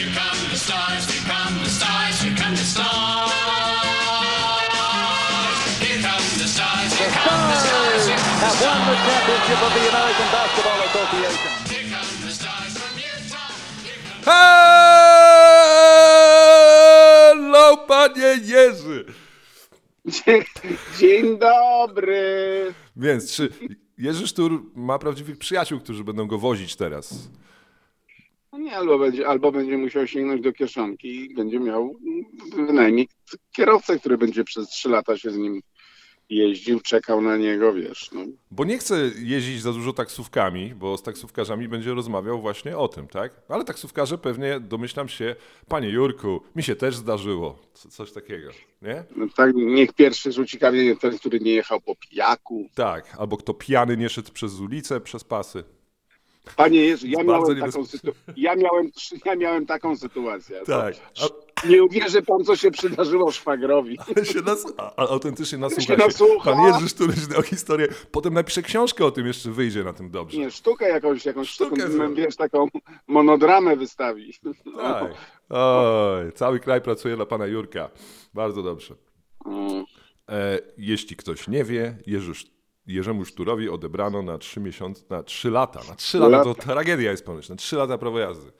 here come the stars, here come the stars, here come the stars. Here come the stars, here come the stars, here come the have won the stars. championship of the American Basketball Association. Here come the stars from Utah. Here come Hello, panie Jerzy! Dzień, dzień dobry. Więc czy Jerzy Sztur ma prawdziwych przyjaciół, którzy będą go wozić teraz? No nie, albo będzie, albo będzie musiał sięgnąć do kieszonki i będzie miał bynajmniej kierowcę, który będzie przez trzy lata się z nim jeździł, czekał na niego, wiesz. No. Bo nie chce jeździć za dużo taksówkami, bo z taksówkarzami będzie rozmawiał właśnie o tym, tak? Ale taksówkarze pewnie, domyślam się, panie Jurku, mi się też zdarzyło, Co- coś takiego, nie? No tak, niech pierwszy rzuci kamieniem ten, który nie jechał po pijaku. Tak, albo kto pijany nie szedł przez ulicę, przez pasy. Panie Jezu, ja miałem, taką sytu- ja, miałem, ja miałem taką sytuację. Tak. To, nie uwierzy pan, co się przydarzyło szwagrowi. Ale się nas, a, a autentycznie nasłucha się nasłucha. Pan Jerzy Sztur o historię. Potem napisze książkę o tym, jeszcze wyjdzie na tym dobrze. Nie, sztukę jakąś, jakąś Sztukę taką, wiesz, taką monodramę wystawi. Tak. Oj, cały kraj pracuje dla pana Jurka. Bardzo dobrze. Mm. E, jeśli ktoś nie wie, Jerzy, Jerzemu Szturowi odebrano na trzy miesiące, na trzy lata. Na trzy lata to tragedia jest ponoć. Na trzy lata prawo jazdy.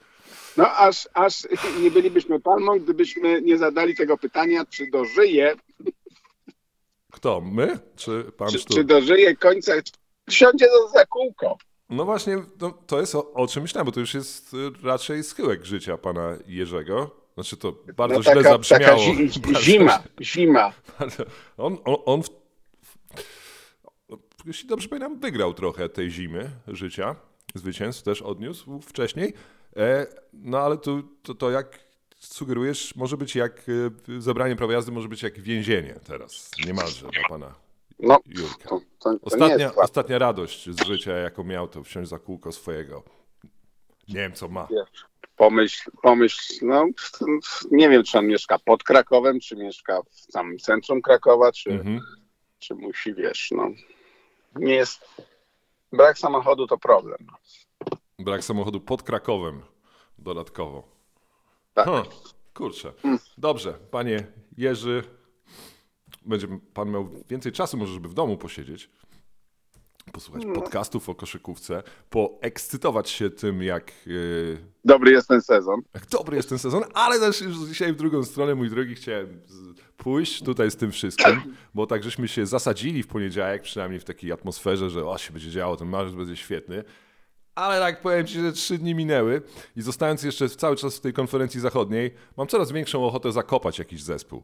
No aż, aż nie bylibyśmy palmą, gdybyśmy nie zadali tego pytania, czy dożyje, Kto? My? Czy pan czy, Sztur? czy dożyje końca, czy siądzie za, za kółko. No właśnie, no, to jest o, o czym myślałem, bo to już jest y, raczej schyłek życia pana Jerzego. Znaczy to bardzo No, źle taka, taka zabrzmiało. zi, Bardzo zima, zima. On, on, on w, jeśli dobrze pamiętam, wygrał trochę tej zimy życia. Zwycięstw też odniósł wcześniej. E, no ale to, to, to jak sugerujesz, może być jak e, zabranie prawa jazdy, może być jak więzienie teraz, niemalże dla pana No, Jurka. to, to, Ostatnia, ostatnia radość z życia, jaką miał, to wsiąść za kółko swojego. Nie wiem, co ma. Pomyśl, pomyśl, no nie wiem, czy on mieszka pod Krakowem, czy mieszka w samym centrum Krakowa, czy, Mhm. czy musi, wiesz, no. Nie jest, brak samochodu to problem. Brak samochodu pod Krakowem dodatkowo. Tak. Huh, kurczę. Dobrze, panie Jerzy, będzie pan miał więcej czasu może, żeby w domu posiedzieć, posłuchać podcastów o koszykówce, poekscytować się tym, jak, yy, Dobry jest ten sezon. jak dobry jest ten sezon, ale też już dzisiaj w drugą stronę, mój drogi, chciałem pójść tutaj z tym wszystkim, bo tak żeśmy się zasadzili w poniedziałek, przynajmniej w takiej atmosferze, że o, się będzie działo, ten marzec będzie świetny. Ale tak powiem Ci, że trzy dni minęły i zostając jeszcze cały czas w tej konferencji zachodniej, mam coraz większą ochotę zakopać jakiś zespół.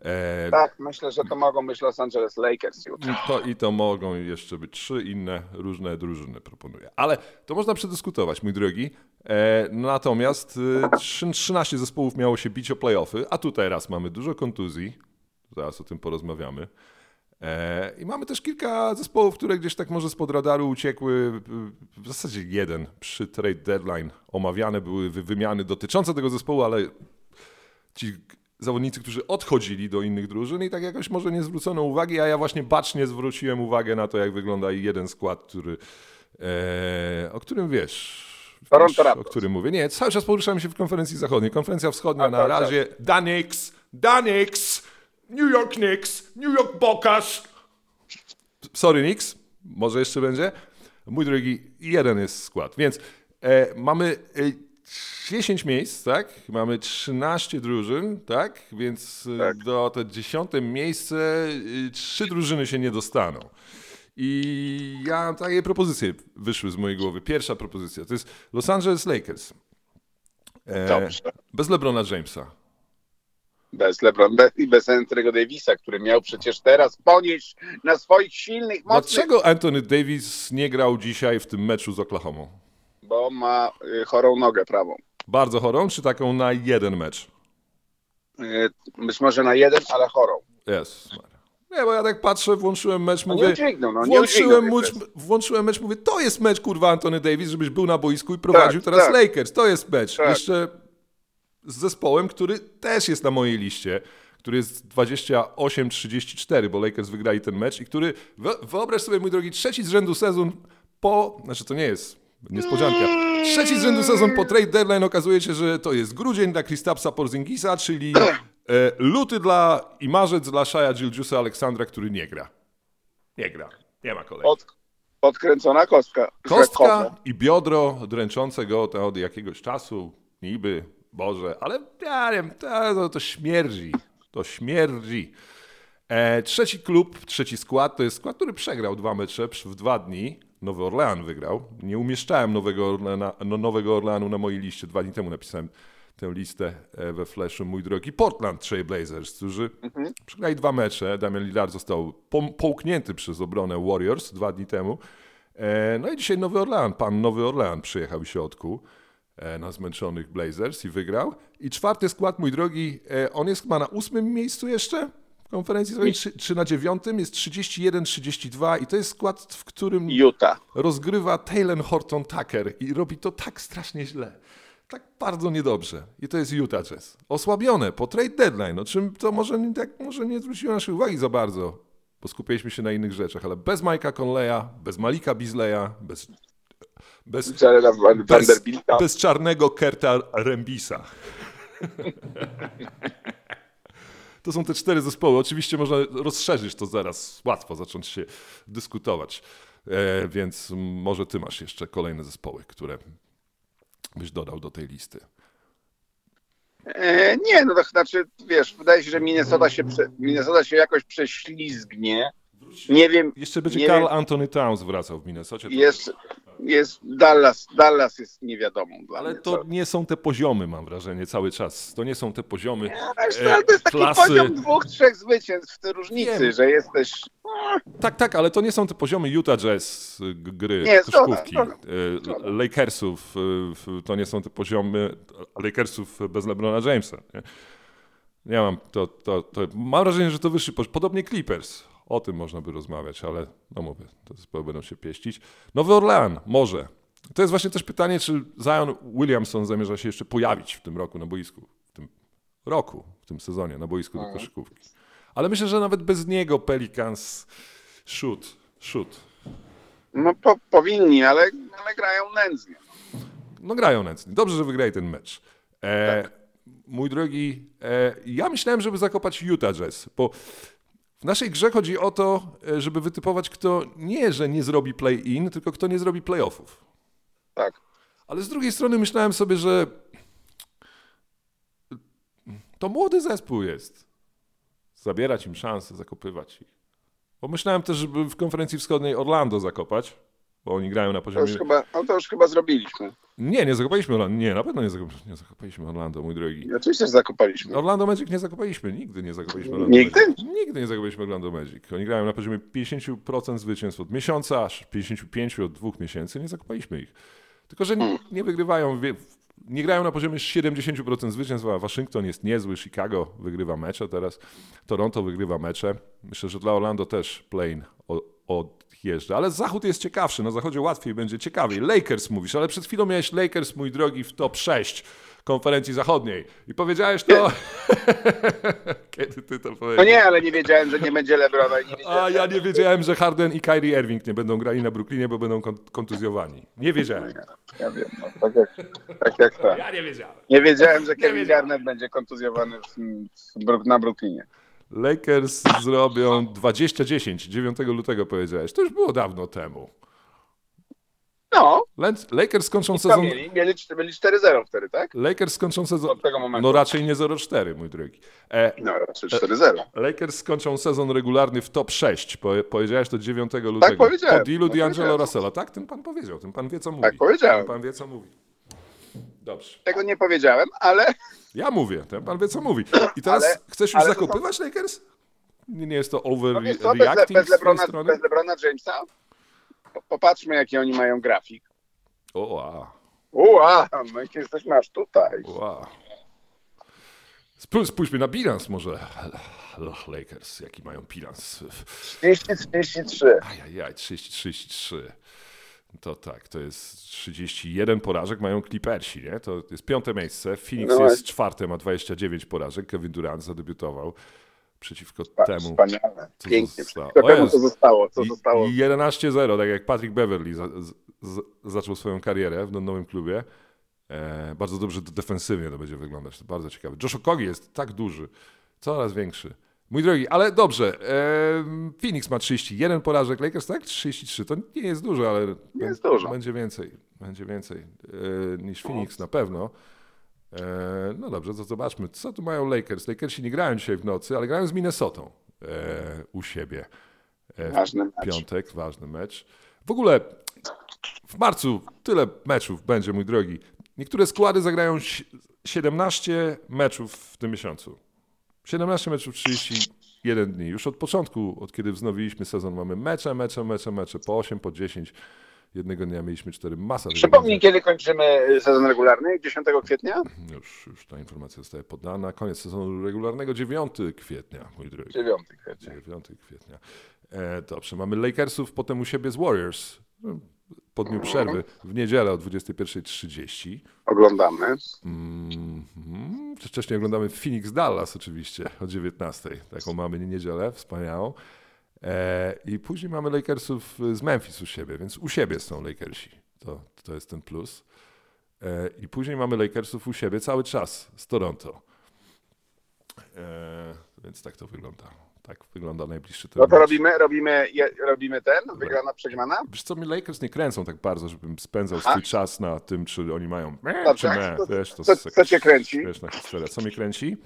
E, Tak, myślę, że to mogą być Los Angeles Lakers jutro. to i to mogą jeszcze być trzy inne różne drużyny, proponuję. Ale to można przedyskutować, mój drogi. E, natomiast e, trzy- 13 zespołów miało się bić o playoffy, a tutaj raz mamy dużo kontuzji. Zaraz o tym porozmawiamy. E, I mamy też kilka zespołów, które gdzieś tak może spod radaru uciekły. W zasadzie jeden przy trade deadline omawiane były wy- wymiany dotyczące tego zespołu, ale ci zawodnicy, którzy odchodzili do innych drużyn i tak jakoś może nie zwrócono uwagi, a ja właśnie bacznie zwróciłem uwagę na to, jak wygląda jeden skład, który, e, o którym wiesz, Toronto o którym mówię. Nie, cały czas poruszałem się w konferencji zachodniej. Konferencja wschodnia A, na tak, razie Danix, Danix, New York Knicks, New York Bokas. Sorry Knicks, może jeszcze będzie. Mój drogi, jeden jest skład, więc e, mamy e, 10 miejsc, tak? Mamy 13 drużyn, tak? Więc e, Tak. do to dziesiąte miejsce e, trzy drużyny się nie dostaną. I ja takie propozycje wyszły z mojej głowy. Pierwsza propozycja to jest Los Angeles Lakers. E, Dobrze. bez LeBrona Jamesa. Bez LeBron bez, i bez Anthony'ego Davisa, który miał przecież teraz ponieść na swoich silnych, mocnych, Dlaczego Anthony Davis nie grał dzisiaj w tym meczu z Oklahoma? Bo ma y, chorą nogę prawą. Bardzo chorą, czy taką na jeden mecz? Y, Być może na jeden, ale chorą. Jest. Nie, bo ja tak patrzę, włączyłem mecz, No mówię... nie udźwignął, no nie Włączyłem, mecz, włączyłem mecz, mówię, to jest mecz, kurwa, Anthony Davis, żebyś był na boisku i prowadził Tak, teraz tak. Lakers. To jest mecz. Tak. Jeszcze z zespołem, który też jest na mojej liście, który jest 28-34, bo Lakers wygrali ten mecz i który, wyo- wyobraź sobie, mój drogi, trzeci z rzędu sezon po, znaczy to nie jest niespodzianka, Trzeci z rzędu sezon po trade deadline okazuje się, że to jest grudzień dla Kristapsa Porzingisa, czyli e, luty dla i marzec dla Shaya Gilgiusa Aleksandra, który nie gra. Nie gra. Nie ma kolei. Od, podkręcona kostka. Kostka i biodro dręczące go to od jakiegoś czasu, niby, Boże, ale ja nie wiem, to, to śmierdzi. To śmierdzi. E, trzeci klub, trzeci skład to jest skład, który przegrał dwa mecze w dwa dni. Nowy Orlean wygrał. Nie umieszczałem Nowego, Orleana, no, Nowego Orleanu na mojej liście. Dwa dni temu napisałem tę listę e, we Flashu, mój drogi. Portland Trail Blazers, którzy przegrali dwa mecze. Damian Lillard został połknięty przez obronę Warriors dwa dni temu. E, no i dzisiaj Nowy Orlean, pan Nowy Orlean przyjechał w środku e, na zmęczonych Blazers i wygrał. I czwarty skład, mój drogi, on jest chyba na ósmym miejscu jeszcze konferencji, swojej, czy, czy na dziewiątym, jest 31-32 i to jest skład, w którym Utah. rozgrywa Taylor Horton Tucker i robi to tak strasznie źle. Tak bardzo niedobrze. I to jest Utah Jazz. Osłabione po trade deadline, o czym to może, nie- tak, może nie zwróciło naszej uwagi za bardzo, bo skupialiśmy się na innych rzeczach, ale bez Mike'a Conleya, bez Malika Beasleya, bez, bez, bez, bez czarnego Kerta Rembisa. To są te cztery zespoły. Oczywiście można rozszerzyć to zaraz, łatwo zacząć się dyskutować. E, więc może ty masz jeszcze kolejne zespoły, które byś dodał do tej listy. E, nie, no to znaczy, wiesz, wydaje się, że Minnesota się, Minnesota się jakoś prześlizgnie. Nie wiem, Jeszcze będzie wiem. Anthony Towns wracał w Minnesocie. jest, jest Dallas, Dallas jest niewiadomą dla Ale mnie. to nie są te poziomy, mam wrażenie, cały czas. To nie są te poziomy Wiesz, e, ale to jest taki klasy. poziom dwóch, trzech zwycięstw w tej różnicy, Wiem. że jesteś... Tak, tak, ale to nie są te poziomy Utah Jazz y, gry, Nie, koszykówki, zgoda, y, zgoda. Lakersów. y, To nie są te poziomy Lakersów bez LeBrona Jamesa. Nie, nie mam, to, to, to, mam wrażenie, że to wyższy poziom. Podobnie Clippers. O tym można by rozmawiać, ale no mówię, te zespoły będą się pieścić. Nowy Orlean, może. To jest właśnie też pytanie, czy Zion Williamson zamierza się jeszcze pojawić w tym roku na boisku. W tym roku, w tym sezonie na boisku do koszykówki. Ale myślę, że nawet bez niego Pelicans shoot, shoot. No po, powinni, ale, ale grają nędznie. No grają nędznie. Dobrze, że wygrali ten mecz. E, Mój drogi, e, ja myślałem, żeby zakopać Utah Jazz, bo w naszej grze chodzi o to, e, żeby wytypować, kto nie, że nie zrobi play-in, tylko kto nie zrobi playoffów. Tak. Ale z drugiej strony myślałem sobie, że to młody zespół jest. Zabierać im szansę, zakopywać ich. Bo myślałem też, żeby w konferencji wschodniej Orlando zakopać, bo oni grają na To poziomie... już chyba, no to już chyba zrobiliśmy. Nie, nie zakopaliśmy Orlando. Nie, na pewno nie, zakop... nie zakopaliśmy Orlando, mój drogi. Oczywiście, że zakopaliśmy. Orlando Magic nie zakopaliśmy. Nigdy nie zakopaliśmy Orlando Nigdy? Magic. Nigdy nie zakopaliśmy Orlando Magic. Oni grają na poziomie 50% zwycięstw od miesiąca, aż 55% od dwóch miesięcy. Nie zakopaliśmy ich. Tylko, że nie, nie wygrywają, nie grają na poziomie 70% zwycięstw, a Waszyngton jest niezły, Chicago wygrywa mecze teraz, Toronto wygrywa mecze. Myślę, że dla Orlando też plane o- odjeżdża. Ale zachód jest ciekawszy, na zachodzie łatwiej będzie ciekawiej. Lakers mówisz, ale przed chwilą miałeś Lakers, mój drogi, w top 6 konferencji zachodniej. I powiedziałeś to... Kiedy ty to powiedziałeś? No nie, ale nie wiedziałem, że nie będzie Lebrona nie. A ja nie wiedziałem, że Harden i Kyrie Irving nie będą grali na Brooklynie, bo będą kon- kontuzjowani. Nie wiedziałem. Ja wiem, no, tak jak, tak jak to. Ja nie wiedziałem. Nie wiedziałem, że Kevin. Garnett będzie kontuzjowany w, w, na Brooklynie. Lakers zrobią 20-10, 9 lutego powiedziałeś. To już było dawno temu. No, Lakers skończą sezon... mieli, mieli, cz- byli 4-0 wtedy, tak? Lakers skończą sezon... Od tego momentu. No raczej nie 0-4, mój drogi. E, No, raczej 4-0. Lakers skończą sezon regularny w top 6. Po, powiedziałeś to 9 lutego. powiedziałem. Po dealu Tak D'Angelo. Russella. Tak, ten pan powiedział. Ten pan wie, co mówi. Tak powiedziałem. Ten pan wie, co mówi. Dobrze. Tego nie powiedziałem, ale Ja mówię, ten pan wie, co mówi. I teraz Ale- chcesz już ale zakopywać Lakers? Nie, jest to no wiesz co, bez, overreacting bez, Lebrona, bez Lebrona Jamesa po- popatrzmy, jaki oni mają grafik. O, wow, Ua, no i jesteś masz tutaj. Spójrzmy na bilans może. Lakers, jaki mają bilans? 30-33. Ajajaj, 30-33. To tak, to jest 31 porażek mają Clippersi, nie? To jest piąte miejsce. Phoenix No jest czwarte, ma 29 porażek. Kevin Durant zadebiutował przeciwko Pa- temu. Wspaniale. Pięknie. zostało. To O temu, co zostało, co zostało. I 11-0, tak jak Patrick Beverly za, z, z, zaczął swoją karierę w nowym klubie. E, bardzo dobrze defensywnie to będzie wyglądać, to bardzo ciekawe. Josh Okogi jest tak duży, coraz większy. Mój drogi, ale dobrze. E, Phoenix ma 31 porażek, Lakers tak? 33. To nie jest dużo, ale Nie jest dużo. będzie więcej. Będzie więcej e, niż Phoenix na pewno. E, no dobrze, to zobaczmy, co tu mają Lakers. Lakersi nie grają dzisiaj w nocy, ale grają z Minnesotą e, u siebie. E, w Ważny mecz. piątek, ważny mecz. W ogóle w marcu tyle meczów będzie, mój drogi. Niektóre składy zagrają si- 17 meczów w tym miesiącu. 17 meczów, 31 dni. Już od początku, od kiedy wznowiliśmy sezon, mamy mecze, mecze, mecze, mecze. Po 8, po 10. Jednego dnia mieliśmy 4. Masa Przypomnij, kiedy kończymy sezon regularny? 10 kwietnia? Już, już ta informacja zostaje podana. Koniec sezonu regularnego 9 kwietnia, mój drogi. 9 kwietnia. 9 kwietnia. E, dobrze, mamy Lakersów, potem u siebie z Warriors. Po dniu przerwy w niedzielę o 21.30. Oglądamy. Mhm. Wcześniej oglądamy Phoenix Dallas oczywiście o 19.00. Taką mamy niedzielę wspaniałą. E, I później mamy Lakersów z Memphis u siebie, więc u siebie są Lakersi. To, to jest ten plus. E, I później mamy Lakersów u siebie cały czas z Toronto. E, więc tak to wygląda. Tak wygląda najbliższy No to robimy, robimy, robimy ten, wygrana, przegrana? Wiesz co, mi Lakers nie kręcą tak bardzo, żebym spędzał swój czas na tym, czy oni mają Dobrze, czy me. to- Wiesz, to co- cię kręci? Śmieszna historia. Co mnie kręci?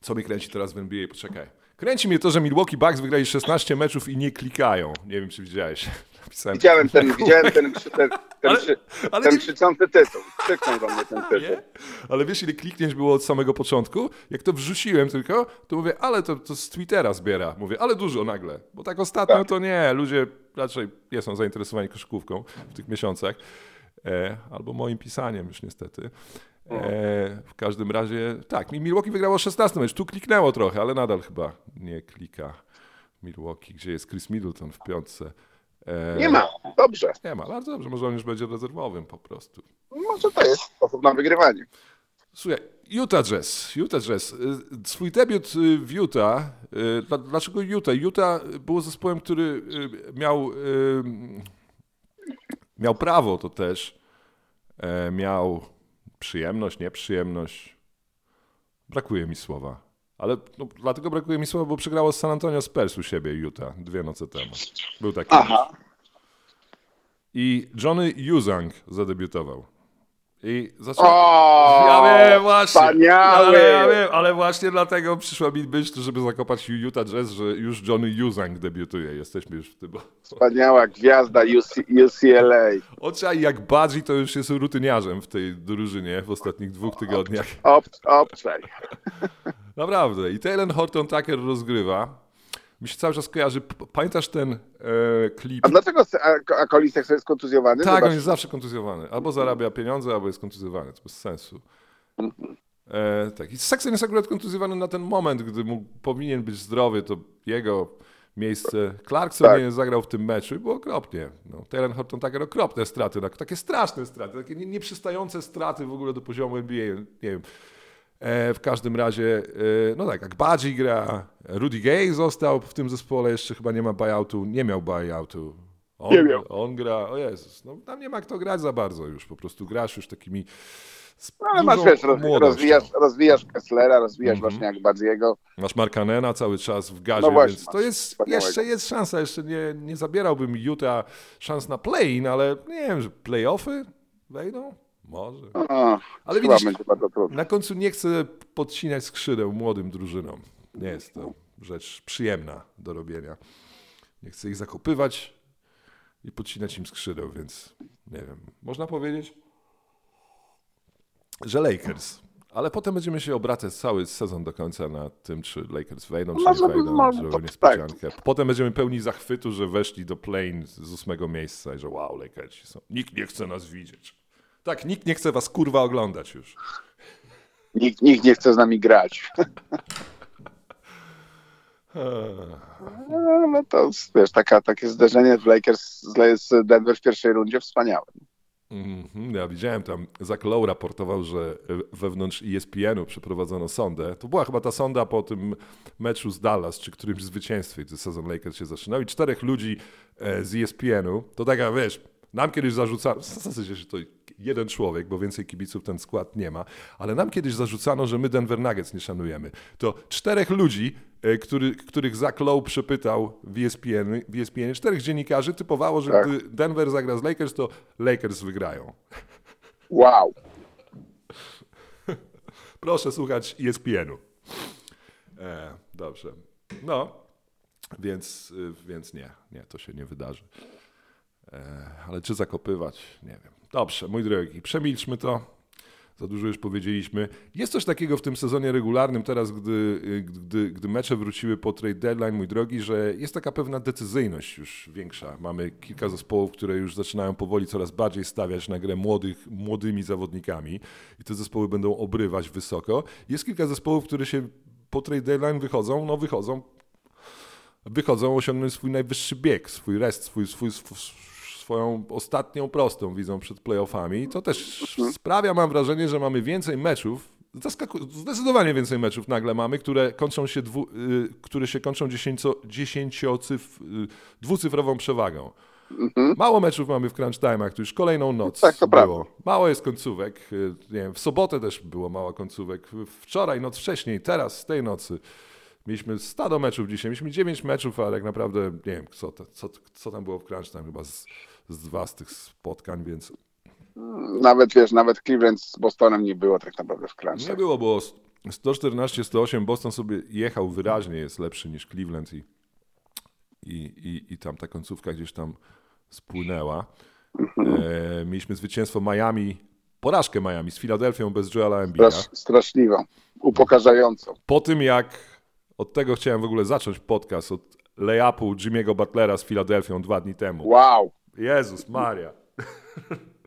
Co mnie kręci teraz w NBA? Poczekaj. Kręci mnie to, że Milwaukee Bucks wygrali 16 meczów i nie klikają. Nie wiem, czy widziałeś. Napisałem. Widziałem ten, widziałem ten, ten, ten, Ale- krzy- ale ten nie- krzyczący tytuł. Krzyknął do mnie ten tytuł. Nie? Ale wiesz, ile kliknięć było od samego początku? Jak to wrzuciłem tylko, to mówię, ale to, to z Twittera zbiera. Mówię, ale dużo nagle. Bo tak ostatnio to nie. Ludzie raczej nie są zainteresowani koszykówką w tych miesiącach. E, albo moim pisaniem już niestety. E, w każdym razie, tak, mi Milwaukee wygrało 16 mecz. Tu kliknęło trochę, ale nadal chyba nie klika Milwaukee, gdzie jest Chris Middleton w piątce. E, Nie ma. Dobrze. Nie ma, bardzo dobrze, może on już będzie rezerwowym po prostu. Może to jest sposób na wygrywanie. Słuchaj, Utah Jazz, Utah Jazz. Y, Swój debiut y, w Utah, y, dla- dlaczego Utah? Utah było zespołem, który miał, miał prawo to też, e, miał przyjemność, nieprzyjemność. Brakuje mi słowa. Ale no, dlatego brakuje mi słowa, bo przegrało z San Antonio Spurs u siebie Utah dwie noce temu. Był taki Aha. I Johnny Uzang zadebiutował. I zaczął... O, Ja wiem, właśnie. wspaniały. Ale, ja wiem, ale właśnie dlatego przyszła mi myśl, żeby zakopać Utah Jazz, że już Johnny Uzang debiutuje. Jesteśmy już w tym. Wspaniała gwiazda UC, UCLA. Oczaj, jak Badzi to już jest rutyniarzem w tej drużynie w ostatnich dwóch tygodniach. Ob, obczaj. Naprawdę. I Taylor Horton Tucker rozgrywa. Mi się cały czas kojarzy. Pamiętasz ten e, klip? A dlaczego Kolisek jest kontuzjowany? Tak, Zobacz. on jest zawsze kontuzjowany. Albo zarabia pieniądze, albo jest kontuzjowany. To bez sensu. E, tak. I Sexton jest akurat kontuzjowany na ten moment, gdy mógł, powinien być zdrowy, to jego miejsce. Clarkson Tak. nie zagrał w tym meczu i było okropnie. No, Taylor Horton Tucker okropne straty, tak, takie straszne straty, takie nie- nieprzystające straty w ogóle do poziomu NBA. Nie wiem. E, w każdym razie, e, no tak, jak Badzi gra, Rudy Gay został w tym zespole, jeszcze chyba nie ma buyoutu, nie miał buyoutu. On, Nie miał. on gra, o Jezus, no tam nie ma kto grać za bardzo już, po prostu grasz już takimi No, ale masz, wiesz, rozwijasz, rozwijasz Kesslera, rozwijasz Mhm. właśnie jak Badziego. Masz Markanena cały czas w gazie, No właśnie, więc to jest, jeszcze jest szansa, jeszcze nie, nie zabierałbym Utah szans na play-in, ale nie wiem, że playoffy wejdą? Może. O, Ale widzisz. Na końcu nie chcę podcinać skrzydeł młodym drużynom. Nie jest to rzecz przyjemna do robienia. Nie chcę ich zakopywać i podcinać im skrzydeł, więc nie wiem. Można powiedzieć, że Lakers. Ale potem będziemy się obracać cały sezon do końca na tym, czy Lakers wejdą, czy Może- nie wejdą, może zrobią to- niespodziankę. Potem będziemy pełni zachwytu, że weszli do play z ósmego miejsca i że wow, Lakersi są. Nikt nie chce nas widzieć. Tak, nikt nie chce was kurwa oglądać już. Nikt, nikt nie chce z nami grać. No to wiesz, taka, takie zderzenie w Lakers z- Denver w pierwszej rundzie wspaniałe. Mhm, Ja widziałem tam, Zach Lowe raportował, że wewnątrz ESPN-u przeprowadzono sondę. To była chyba ta sonda po tym meczu z Dallas, czy którymś zwycięstwie, gdy sezon Lakers się zaczynał. I czterech ludzi e, z ESPN-u, to taka, wiesz, nam kiedyś zarzucano, w sensie, że to jeden człowiek, bo więcej kibiców ten skład nie ma, ale nam kiedyś zarzucano, że my Denver Nuggets nie szanujemy. To czterech ludzi, e, który, których Zach Lowe przepytał w ESPN, w ESPN, czterech dziennikarzy typowało, że Tak. gdy Denver zagra z Lakers, to Lakers wygrają. Wow. Proszę słuchać E ESPN-u. E, dobrze. No, więc, y, więc nie, nie, to się nie wydarzy. E, ale czy zakopywać? Nie wiem. Dobrze, mój drogi, przemilczmy to. Za dużo już powiedzieliśmy. Jest coś takiego w tym sezonie regularnym teraz, gdy, gdy, gdy mecze wróciły po trade deadline, mój drogi, że jest taka pewna decyzyjność już większa. Mamy kilka zespołów, które już zaczynają powoli coraz bardziej stawiać na grę młodych, młodymi zawodnikami i te zespoły będą obrywać wysoko. Jest kilka zespołów, które się po trade deadline wychodzą, no wychodzą wychodzą, osiągnąć swój najwyższy bieg, swój rest, swój, swój, sw- swoją ostatnią prostą widzą przed playoffami. To też sprawia, mam wrażenie, że mamy więcej meczów, zaskaku- zdecydowanie więcej meczów nagle mamy, które kończą się, dwu, y, które się kończą dziesięcio, dziesięciocyf, y, dwucyfrową przewagą. Mało meczów mamy w crunch time'ach, tu już kolejną noc Tak, to było. Mało jest końcówek. y, Nie wiem, w sobotę też było mało końcówek. Wczoraj, noc wcześniej, teraz, z tej nocy. Mieliśmy stado meczów dzisiaj. Mieliśmy 9 meczów, ale tak naprawdę nie wiem, co, to, co, co tam było w crunch time. Chyba z, z dwa z tych spotkań, więc Nawet wiesz, nawet Cleveland z Bostonem nie było tak naprawdę w crunch. nie było, bo 114-108 Boston sobie jechał wyraźnie, jest lepszy niż Cleveland i, i, i, i tam ta końcówka gdzieś tam spłynęła. E, mieliśmy zwycięstwo Miami, porażkę Miami z Filadelfią bez Joela Embida. Strasz, straszliwą, upokarzającą. Po tym jak od tego chciałem w ogóle zacząć podcast, od layupu Jimmy'ego Butlera z Filadelfią dwa dni temu. Wow. Jezus Maria.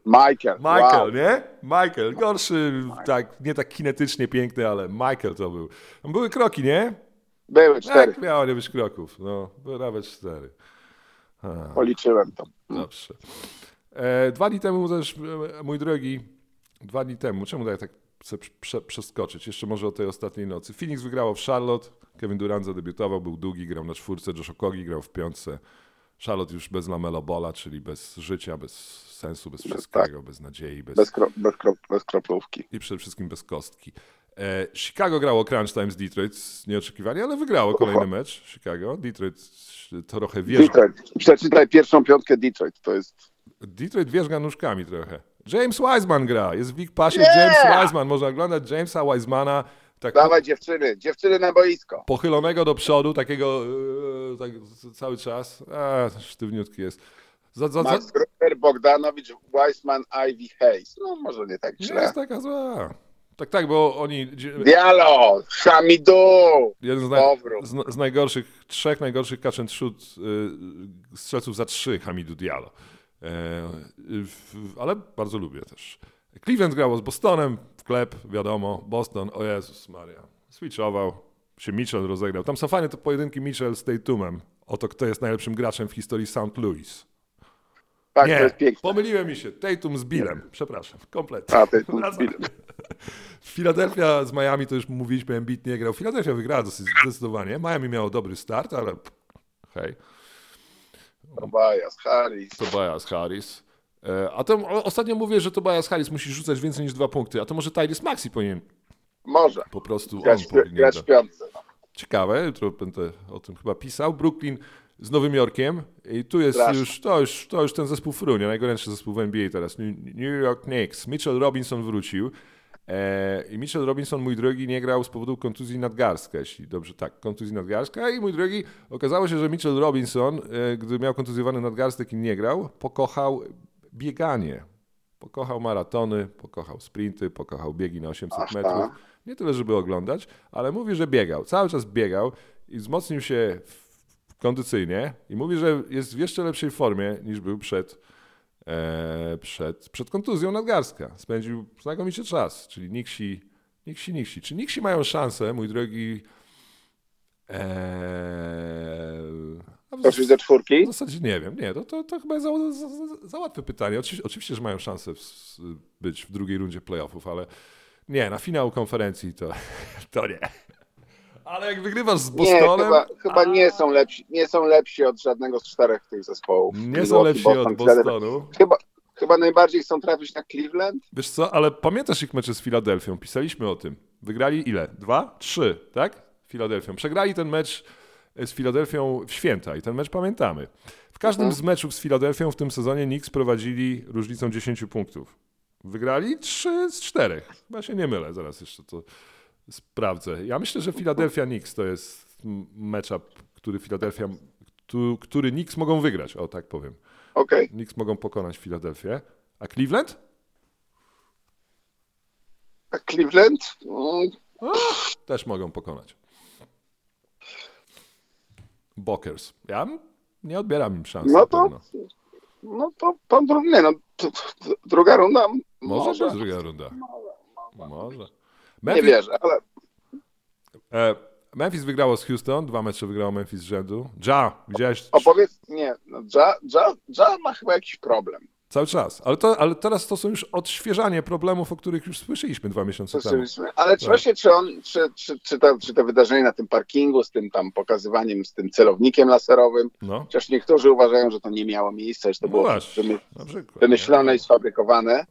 Michael. Michael, wow. nie? Michael, gorszy, tak, nie tak kinetycznie piękny, ale Michael to był. Były kroki, nie? Były cztery. Tak, miało nie być kroków. No, były nawet cztery. Policzyłem to. Dobrze. E, dwa dni temu też, e, mój drogi, dwa dni temu, czemu tak, tak chcę prze, przeskoczyć? Jeszcze może o tej ostatniej nocy. Phoenix wygrało w Charlotte, Kevin Durant zadebiutował, był długi, grał na czwórce, Josh Okogi grał w piątce. Charlotte już bez Lamelo Bola, czyli bez życia, bez sensu, bez wszystkiego, bez nadziei, bez, Bez, kro, bez, kro, bez kroplówki. i przede wszystkim bez kostki. E, Chicago grało crunch time z Detroit, nieoczekiwanie, ale wygrało kolejny mecz. Chicago. Detroit trochę wierzga, Detroit. Przeczytaj pierwszą piątkę Detroit. To jest Detroit wierzga nóżkami trochę. James Wiseman gra, jest w Big Passie Yeah! James Wiseman. Można oglądać Jamesa Wisemana tak Dawaj dziewczyny, dziewczyny na boisko. pochylonego do przodu, takiego e, tak cały czas. A, sztywniutki jest. Za, za, za, Max Gruber, Bogdanowicz, Weissman, Ivy Hayes. No może nie tak nie źle. jest taka zła. Tak, tak, bo oni... Diallo, Hamidou. Jeden z, naj, z, z najgorszych, trzech najgorszych catch and shoot y, strzelców za trzy Hamidu Diallo. E, w, ale bardzo lubię też. Cleveland grało z Bostonem w klep, wiadomo. Boston, o Jezus Maria. Switchował, się Mitchell rozegrał. Tam są fajne te pojedynki Mitchell z Tatumem. Oto kto jest najlepszym graczem w historii St. Louis. Tak, to Nie, jest piękne. pomyliłem mi się. Tatum z Billem. Przepraszam, kompletnie. A, Tatum z. Billem. Philadelphia z Miami to już mówiliśmy, Embiid nie grał. Philadelphia wygrała dosyć zdecydowanie. Miami miało dobry start, ale hej, Tobias, Harris. Tobias Harris. E, A to ostatnio mówię, że Tobias Harris musi rzucać więcej niż dwa punkty, a to może Tyrese Maxi powinien Może. po prostu on Grać, powinien grać piątce. Ciekawe, jutro będę o tym chyba pisał. Brooklyn z Nowym Jorkiem i tu jest Straszne. już to, już, to już ten zespół frunie, najgorętszy zespół w NBA teraz. New New York Knicks. Mitchell Robinson wrócił. E, I Mitchell Robinson, mój drogi, nie grał z powodu kontuzji nadgarstka, jeśli dobrze tak, kontuzji nadgarstka. I mój drogi, okazało się, że Mitchell Robinson, e, gdy miał kontuzjowany nadgarstek i nie grał, pokochał bieganie. Pokochał maratony, pokochał sprinty, pokochał biegi na 800 Aż metrów. tak? Nie tyle, że by oglądać, ale mówi, że biegał. Cały czas biegał i wzmocnił się kondycyjnie i mówi, że jest w jeszcze lepszej formie niż był przed, e, przed, przed kontuzją nadgarstka. Spędził znakomicie czas, czyli Niksi, Niksi, Niksi. Czy Niksi mają szansę, mój drogi, e, Poszli do czwórki? W zasadzie nie wiem, nie, to, to, to chyba jest za, za, za, łatwe pytanie. Oczywiście, oczywiście, że mają szansę w, być w drugiej rundzie playoffów, ale nie, na finał konferencji to, to nie. Ale jak wygrywasz z Nie, Bostonem... chyba, chyba a, nie są lepsi, nie są lepsi od żadnego z czterech tych zespołów. Nie są lepsi Boston, od. Bostonu. Chyba, chyba najbardziej chcą trafić na Cleveland? Wiesz co, ale pamiętasz ich mecze z Filadelfią? Pisaliśmy o tym. Wygrali ile? Dwa? Trzy, tak? Filadelfią. Przegrali ten mecz z Filadelfią w święta i ten mecz pamiętamy. W każdym Mhm. z meczów z Filadelfią w tym sezonie Knicks prowadzili różnicą 10 punktów. Wygrali 3 z 4. Chyba się nie mylę, zaraz jeszcze to sprawdzę. Ja myślę, że Philadelphia Knicks to jest m- matchup, który Philadelphia, który Knicks mogą wygrać, o tak powiem. Okej. Knicks mogą pokonać Filadelfię. A Cleveland? A Cleveland? Mm, Też mogą pokonać. Bokers. Ja nie odbieram im szans. No to-. No to, to nie no, druga runda Może, może. być druga runda. Może. Nie Memphis, wierzę, ale e, Memphis wygrało z Houston, dwa mecze wygrało Memphis z rzędu. Ja, widziałeś opowiedz, nie, no, ja, ja, ja ma chyba jakiś problem. Cały czas. Ale, to, ale teraz to są już odświeżanie problemów, o których już słyszeliśmy dwa miesiące temu. Ale czy właśnie, czy on, czy, czy, czy, to, czy to wydarzenie na tym parkingu z tym tam pokazywaniem, z tym celownikiem laserowym, No, chociaż niektórzy uważają, że to nie miało miejsca, że to no było właśnie, wymyślone i sfabrykowane,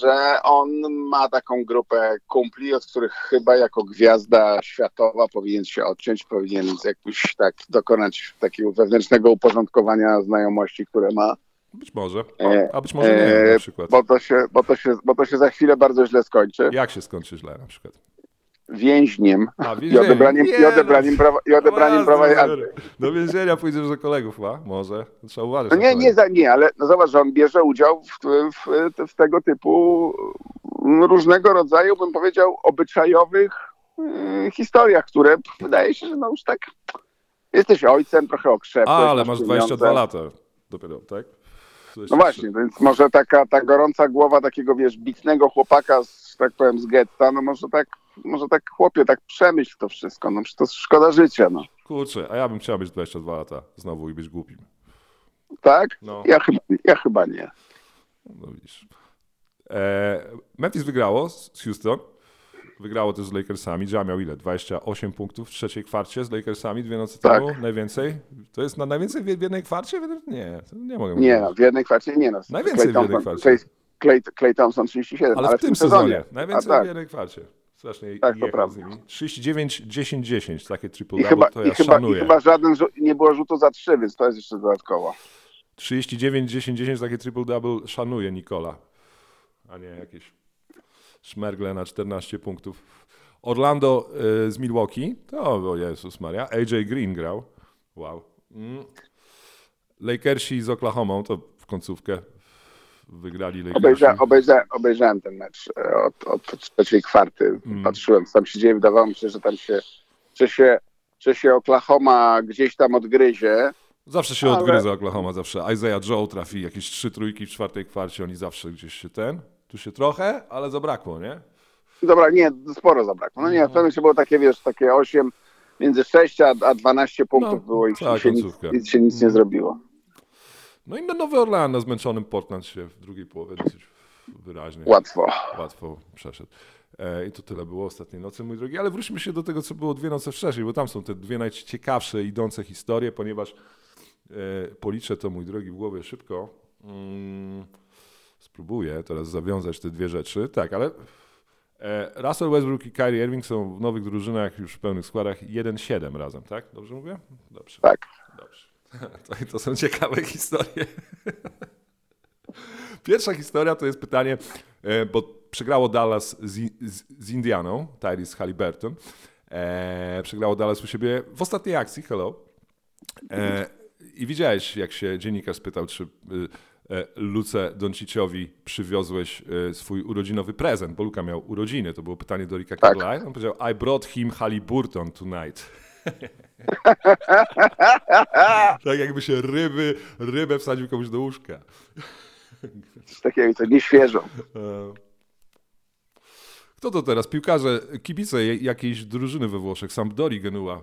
że on ma taką grupę kumpli, od których chyba jako gwiazda światowa powinien się odciąć, powinien jakoś tak dokonać takiego wewnętrznego uporządkowania znajomości, które ma, Być może. E, A być może nie, e, na przykład. bo to, się, bo, to się, bo to się za chwilę bardzo źle skończy. Jak się skończy źle na przykład? Więźniem A, i odebraniem, i odebraniem prawa, i odebraniem prawa jazdy. Do więzienia pójdziesz do kolegów, a? Może. Trzeba uważać. No nie, nie, za, nie, ale no zobacz, że on bierze udział w, w, w tego typu mm, różnego rodzaju, bym powiedział, obyczajowych y, historiach, które wydaje się, że no już tak jesteś ojcem, trochę okrzepłeś. A, ale masz pieniądze. 22 lata dopiero, tak? No właśnie, więc może taka ta gorąca głowa takiego, wiesz, bitnego chłopaka, z, tak powiem, z getta, no może tak, może tak chłopie, tak przemyśl to wszystko, no to szkoda życia, no. Kurczę, a ja bym chciał mieć 22 lata znowu i być głupim. Tak? No. Ja, chyba, ja chyba nie. No widzisz. E, Memphis wygrało z Houston. Wygrało też z Lakersami. Ja miał ile? 28 punktów w trzeciej kwarcie z Lakersami dwie noce Tak. temu? Najwięcej? To jest na najwięcej w w jednej kwarcie? Nie, nie mogę Nie, mówić. no, w jednej kwarcie nie no. Najwięcej w Clay jednej Thompson- kwarcie. Clay, Clay, Clay Thompson 37, Ale, ale, w tym sezonie. A Najwięcej tak. w jednej kwarcie. Strasznie Tak, to prawda. z nimi. 39, 10, 10. Takie triple I double chyba, to i, ja chyba, I szanuję. chyba żaden nie było rzutu za trzy, więc to jest jeszcze dodatkowo. 39, 10, 10, takie triple double szanuje Nikola, a nie jakieś szmergle na 14 punktów. Orlando y, z Milwaukee, to o Jezus Maria, AJ Green grał, wow. Mm. Lakersi z Oklahomą, to w końcówkę wygrali Lakersi. Obejrza, obejrza, obejrzałem ten mecz e, od, od trzeciej kwarty. Mm. Patrzyłem, co tam się dzieje. Wydawało mi się, że tam się, że się, że się Oklahoma gdzieś tam odgryzie. Zawsze się Ale- odgryza Oklahoma, zawsze. Isaiah Joe trafi jakieś trzy trójki w czwartej kwarcie, oni zawsze gdzieś się ten, tu się trochę, ale zabrakło, nie? Dobra, nie, sporo zabrakło. No nie, w pewnym momencie było takie, wiesz, takie 8, między 6 a, a 12 punktów No, było i cała się nic, się nic nie zrobiło. No i na Nowy Orlean zmęczonym Portland się w drugiej połowie dosyć wyraźnie Łatwo. łatwo przeszedł. E, I to tyle było ostatniej nocy, mój drogi. Ale wróćmy się do tego, co było dwie noce wcześniej, bo tam są te dwie najciekawsze idące historie, ponieważ e, policzę to, mój drogi, w głowie szybko. Mm, spróbuję teraz zawiązać te dwie rzeczy. Tak, ale e, Russell Westbrook i Kyrie Irving są w nowych drużynach już w pełnych składach 1-7 razem, tak? Dobrze mówię? Dobrze. Tak. Dobrze. To, to są ciekawe historie. Pierwsza historia to jest pytanie, e, bo przegrało Dallas z, z, z Indianą, Tyrese Halliburton. E, przegrało Dallas u siebie w ostatniej akcji, hello. E, I widziałeś, jak się dziennikarz spytał, czy y, e, Luce Donciciowi przywiozłeś e, swój urodzinowy prezent, bo Luka miał urodziny. To było pytanie do Ricka Tak. Carlisle. On powiedział, I brought him Halliburton tonight. tak jakby się ryby, rybę wsadził komuś do łóżka. Coś takiego, co nieświeżo. E, Kto to teraz? Piłkarze, kibice jakiejś drużyny we Włoszech, Sampdori Genua.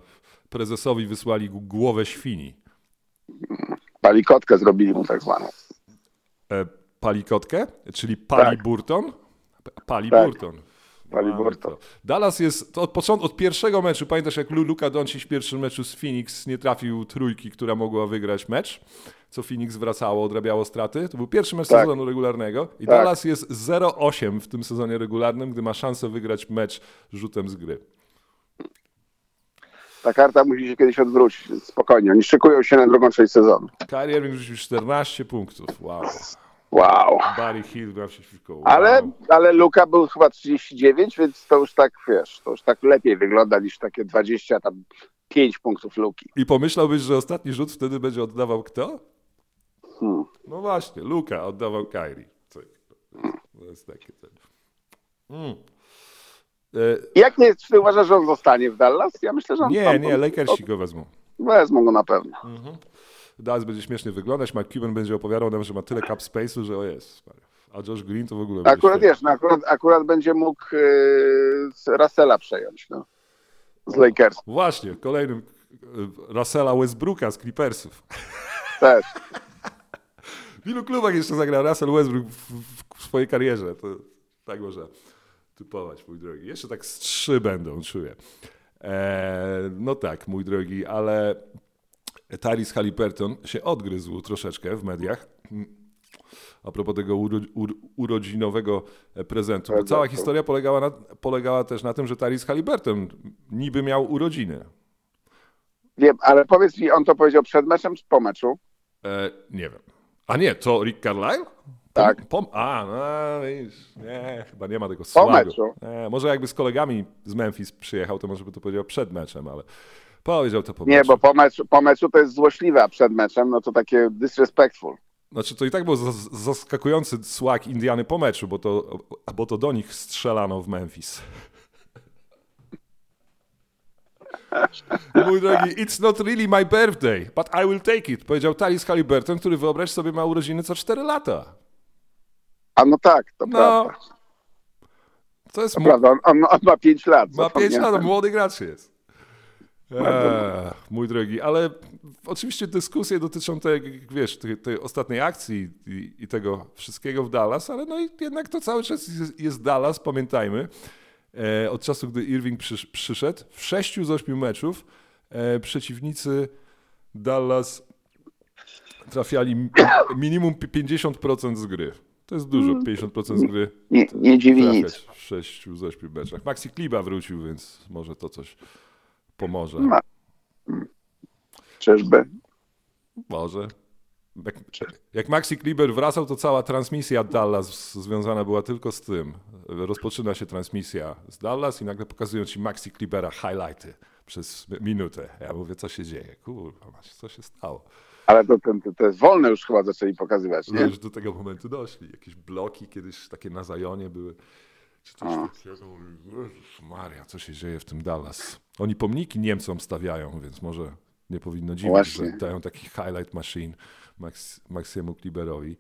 prezesowi wysłali głowę świni. Palikotkę zrobili mu tak zwaną. E, palikotkę, czyli Pali Tak. Burton. Pali Tak. Burton. Pali Mamy Burton. to. Dallas jest od początku, od pierwszego meczu, pamiętasz jak Lu- Luka Doncic w pierwszym meczu z Phoenix nie trafił trójki, która mogła wygrać mecz, co Phoenix wracało, odrabiało straty. To był pierwszy mecz Tak. sezonu regularnego i Tak. Dallas jest 0-8 w tym sezonie regularnym, gdy ma szansę wygrać mecz rzutem z gry. Ta karta musi się kiedyś odwrócić. Spokojnie. Oni szykują się na drugą część sezonu. Kyrie Irving rzucił 14 punktów. Wow. Wow. Barry Hill grał przeciwko. Wow. Ale, ale Luka był chyba 39, więc to już tak, wiesz, to już tak lepiej wygląda niż takie 20, tam 5 punktów Luki. I pomyślałbyś, że ostatni rzut wtedy będzie oddawał kto? Hmm. No właśnie, Luka oddawał. Co- To jest takie ten. Mm. E, Jak nie, czy ty uważasz, że on zostanie w Dallas? Ja myślę, że on nie, nie, Lakersi go wezmą. Wezmą go na pewno. Dallas będzie śmiesznie wyglądać, Mark Cuban będzie opowiadał nam, że ma tyle cap space'u, że o jest. A Josh Green to w ogóle będzie Akurat wiesz, no, akurat, akurat będzie mógł yy, z Russella przejąć, no. Z Lakers Właśnie, kolejnym e, Russella Westbrooka z Clippersów. też. W ilu klubach jeszcze zagrał Russell Westbrook w, w, w swojej karierze? To tak można typować, mój drogi. Jeszcze tak z trzy będą, czuję. E, no tak, mój drogi, ale Tyrese Halliburton się odgryzł troszeczkę w mediach. A propos tego uro, uro, urodzinowego prezentu, bo cała historia polegała, na, polegała też na tym, że Tyrese Halliburton niby miał urodziny. Wiem, ale powiedz mi, on to powiedział przed meczem czy po meczu? E, nie wiem. A nie, to Rick Carlisle? Tak. Pom, pom, a, no widzisz, nie, chyba nie ma tego Po słagu. meczu. Nie, może jakby z kolegami z Memphis przyjechał, to może by to powiedział przed meczem, ale powiedział to po Nie, meczu. bo po meczu, po meczu to jest złośliwe, a przed meczem no to takie disrespectful. Znaczy to i tak był zas- zaskakujący słag Indiany po meczu, bo to, bo to do nich strzelano w Memphis. Mój drogi, it's not really my birthday, but I will take it, powiedział Talis Halliburton, który wyobraź sobie ma urodziny co 4 lata. A no tak, to No, prawda. To jest To mu- prawda, on, on, ma 5 lat. Ma 5 zapomniałem. lat, młody gracz jest. Eee, mój drogi, ale oczywiście dyskusje dotyczą tej, wiesz, tej, tej ostatniej akcji i, i tego wszystkiego w Dallas, ale no i jednak to cały czas jest, jest Dallas, pamiętajmy. E, od czasu, gdy Irving przysz, przyszedł, w sześciu z ośmiu meczów e, przeciwnicy Dallas trafiali mi- minimum 50% z gry. To jest dużo, 50% z gry Nie, nie dziwi nic. w sześciu z ośmiu meczach. Maxi Kliba wrócił, więc może to coś pomoże. Ma. Czyżby? Może. Jak, jak Maxi Kliber wracał, to cała transmisja Dallas związana była tylko z tym. Rozpoczyna się transmisja z Dallas i nagle pokazują ci Maxi Klibera highlighty przez minutę. Ja mówię, co się dzieje? Kurwa, co się stało? Ale to, to, to, jest wolne już chyba zaczęli pokazywać, No nie? już do tego momentu doszli. Jakieś bloki kiedyś takie na Zajonie były. Czy coś takiego. Jezus Maria, co się dzieje w tym Dallas? Oni pomniki Niemcom stawiają, więc może nie powinno dziwić, Właśnie. że dają taki highlight machine Max, Maxiemu Kliberowi.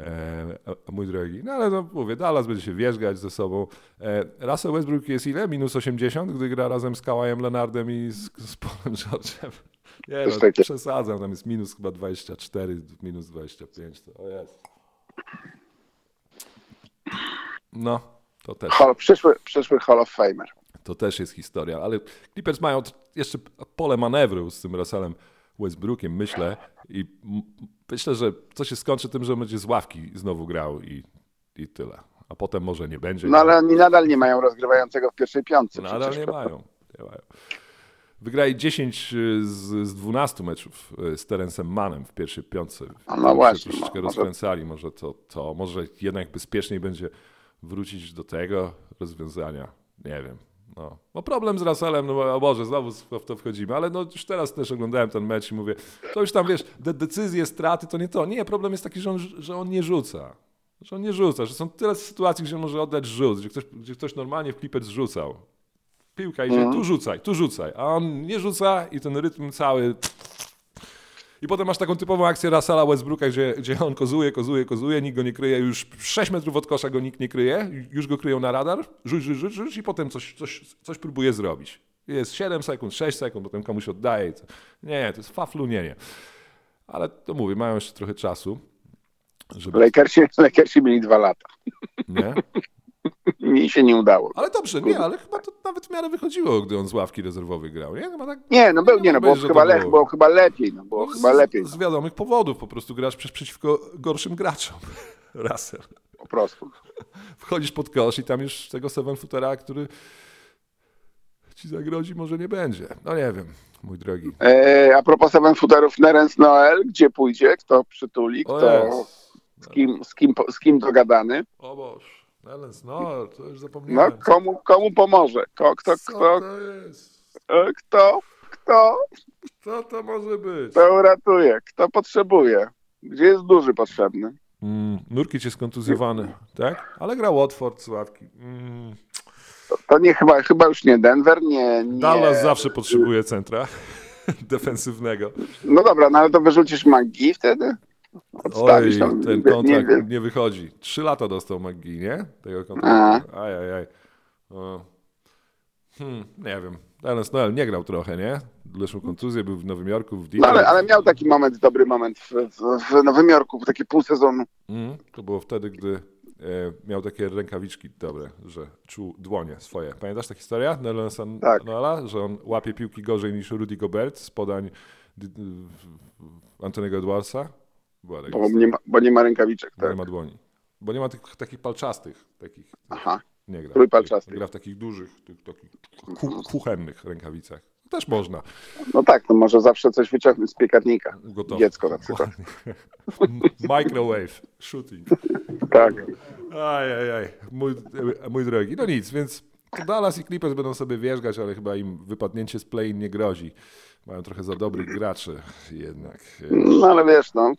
E, a- a mój drogi, no ale no mówię, Dallas będzie się wierzgać ze sobą. E, Russell Westbrook jest ile? Minus 80, gdy gra razem z Kałajem Leonardem i z, z Paulem George'em. Nie no, takiego. przesadzam, tam jest minus chyba 24, minus 25, to o jest. No, to też, Hall, przyszły, przyszły Hall of Famer. to też jest historia, ale Clippers mają jeszcze pole manewru z tym Russellem Westbrookiem, myślę, i myślę, że to się skończy tym, że będzie z ławki znowu grał i, i tyle. A potem może nie będzie. No ale oni nadal nie mają rozgrywającego w pierwszej piątce. No, przecież. nie mają. Nie mają. Wygrali 10 z, z 12 meczów y, z Terencem Manem w pierwszej piątce. No się właśnie, Troszeczkę no, może- rozkręcali. Może to, to, może jednak bezpieczniej będzie wrócić do tego rozwiązania. Nie wiem. No, no problem z Russellem, no o Boże, znowu w to wchodzimy, ale no już teraz też oglądałem ten mecz i mówię, to już tam wiesz, de decyzje, straty, to nie to. Nie, problem jest taki, że on, że on nie rzuca. Że on nie rzuca, że są tyle sytuacji, gdzie może oddać rzut, gdzie ktoś, gdzie ktoś normalnie w Clippers rzucał. Piłka idzie, tu rzucaj, tu rzucaj, a on nie rzuca i ten rytm cały... I potem masz taką typową akcję Russella Westbrooka, gdzie, gdzie on kozuje, kozuje, kozuje, nikt go nie kryje, już 6 metrów od kosza go nikt nie kryje, już go kryją na radar, rzuć, rzuć, rzuć, rzuć i potem coś, coś, coś próbuje zrobić. Jest 7 sekund, 6 sekund, potem komuś oddaje. Nie, to jest faflunienie. Ale to mówię, mają jeszcze trochę czasu, żeby... Lakersi, Lakersi mieli dwa lata. Nie? Mi się nie udało. Ale dobrze, nie, ale chyba to nawet w miarę wychodziło, gdy on z ławki rezerwowej grał, nie? Chyba tak... Nie, no był, nie, no że chyba, le, było- było chyba lepiej, no było No, chyba z, lepiej, Z wiadomych powodów, po prostu grasz przecież przeciwko gorszym graczom. Russell. po prostu. Wchodzisz pod kosz i tam już tego seven footera, który ci zagrodzi, może nie będzie. No nie wiem, mój drogi. E, a propos seven footerów, Nerens Noel, gdzie pójdzie, kto przytuli, kto, z, kim, z, kim, z kim dogadany, O Boż. Elens, no, to już no zapomniałem. komu, komu pomoże, kto, kto, Co kto, to jest? e, kto, kto, Co to może być? kto uratuje, kto potrzebuje, gdzie jest duży potrzebny. Mm, Nurkic jest kontuzjowany, tak? Ale gra Watford z ławki. Mm. To, to nie chyba, chyba już nie Denver, nie, nie. Dallas zawsze potrzebuje centra defensywnego. No dobra, no ale to wyrzucisz McGee wtedy? Oj, Odstawisz tam, ten nie kontrakt wiem. nie wychodzi. Trzy lata dostał McGee, nie? Tego kontraktu. Aj, aj, aj. O. Hmm, nie wiem. Dallas Noel nie grał trochę, nie? Zeszłą kontuzję, był w Nowym Jorku, w No Detroit. ale, ale miał taki moment, dobry moment w, w, w Nowym Jorku, taki pół sezonu. Mm, to było wtedy, gdy e, miał takie rękawiczki dobre, że czuł dłonie swoje. Pamiętasz tę historię Nelonsa Tak. Noela? Że on łapie piłki gorzej niż Rudy Gobert z podań Antonego Edwardsa? Była Bo nie ma, bo nie ma rękawiczek, Bo nie tak. ma dłoni. Bo nie ma tych takich palczastych. Takich, Aha. nie gra. Trójpalczastych. Gra w takich dużych, tych, takich ku, kuchennych rękawicach. Też można. No tak, to może zawsze coś wyciągnąć z piekarnika. Gotowe. Dziecko na przykład. Microwave, shooting. Tak. Aj, aj, aj. Mój, mój drogi. No nic, więc Dallas i Clippers będą sobie wierzgać, ale chyba im wypadnięcie z play-in nie grozi. Mają trochę za dobrych graczy jednak. No ale wiesz, no,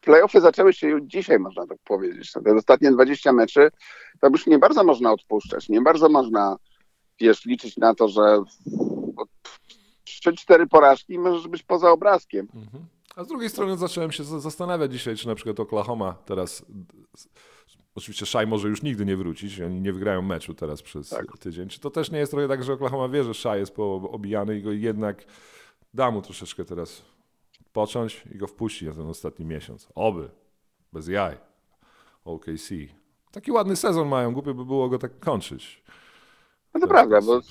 playoffy zaczęły się już dzisiaj, można tak powiedzieć. Te ostatnie 20 meczy, to już nie bardzo można odpuszczać. Nie bardzo można, wiesz, liczyć na to, że 3-4 porażki i możesz być poza obrazkiem. A z drugiej strony zacząłem się za- zastanawiać dzisiaj, czy na przykład Oklahoma teraz. Oczywiście Szaj może już nigdy nie wrócić, oni nie wygrają meczu teraz przez Tak. tydzień. Czy to też nie jest trochę tak, że Oklahoma wie, że Szaj jest poobijany i go jednak da mu troszeczkę teraz począć i go wpuści na ten ostatni miesiąc. Oby. Bez jaj. OKC. Taki ładny sezon mają, głupio by było go tak kończyć. No to prawda, bo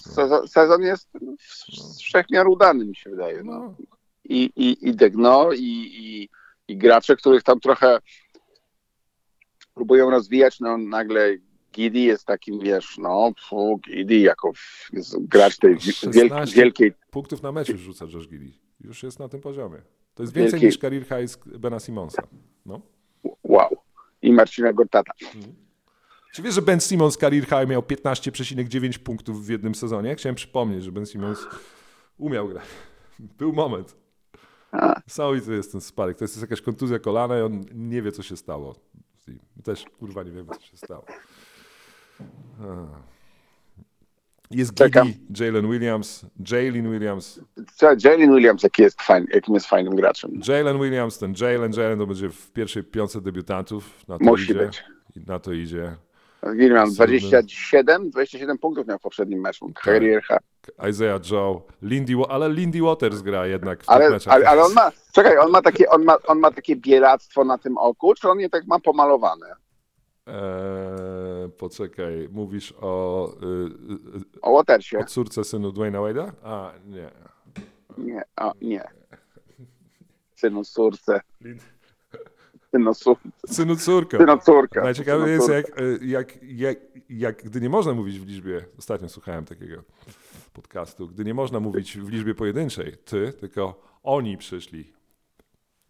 sezon, jest z wszechmiar udany, mi się wydaje. No. No, I, i, i Degno, i, i, i gracze, których tam trochę próbują rozwijać, no nagle Gidi jest takim, wiesz, no, fu, Gidi jako gracz tej wielkiej, 16 wielkiej punktów na mecz już rzuca Josh Giddy. Już jest na tym poziomie. To jest więcej Wielki- niż career high Bena Simonsa. No. wow. I Marcina Gortata. Czy wiesz, że Ben Simmons career high miał 15,9 punktów w jednym sezonie? Chciałem przypomnieć, że Ben Simmons umiał grać. Był moment. Niesamowity jest ten sparek. To jest jakaś kontuzja kolana i on nie wie, co się stało. Też, kurwa, nie wiemy, co się stało. Jest. Giddy, Jalen Williams, Jalen Williams, Jalen Williams, jaki jest fajny, jakim jest fajnym graczem. Jalen Williams, ten Jalen, Jalen to będzie w pierwszej piątce debiutantów. Na to Musi idzie. być. Na to idzie. Williams Absolutnie. 27, 27 punktów miał w poprzednim meczu. Tak. Career high. Isaiah Joe, Lindy, ale Lindy Waters gra jednak w tych Ale, meczach. ale, ale on ma, czekaj, on ma, takie, on, ma, on ma takie bielactwo na tym oku, czy on je tak ma pomalowane? Eee, poczekaj, mówisz o, y, y, O Watersie. o córce synu Dwayna Wade'a? A, nie. Nie, o, nie. Synu córce. Synu, su, Synu córka. synu córka. Najciekawiej Synu jest, jak, y, jak, jak, jak, gdy nie można mówić w liczbie, ostatnio słuchałem takiego podcastu, gdy nie można mówić w liczbie pojedynczej, ty, tylko oni przyszli.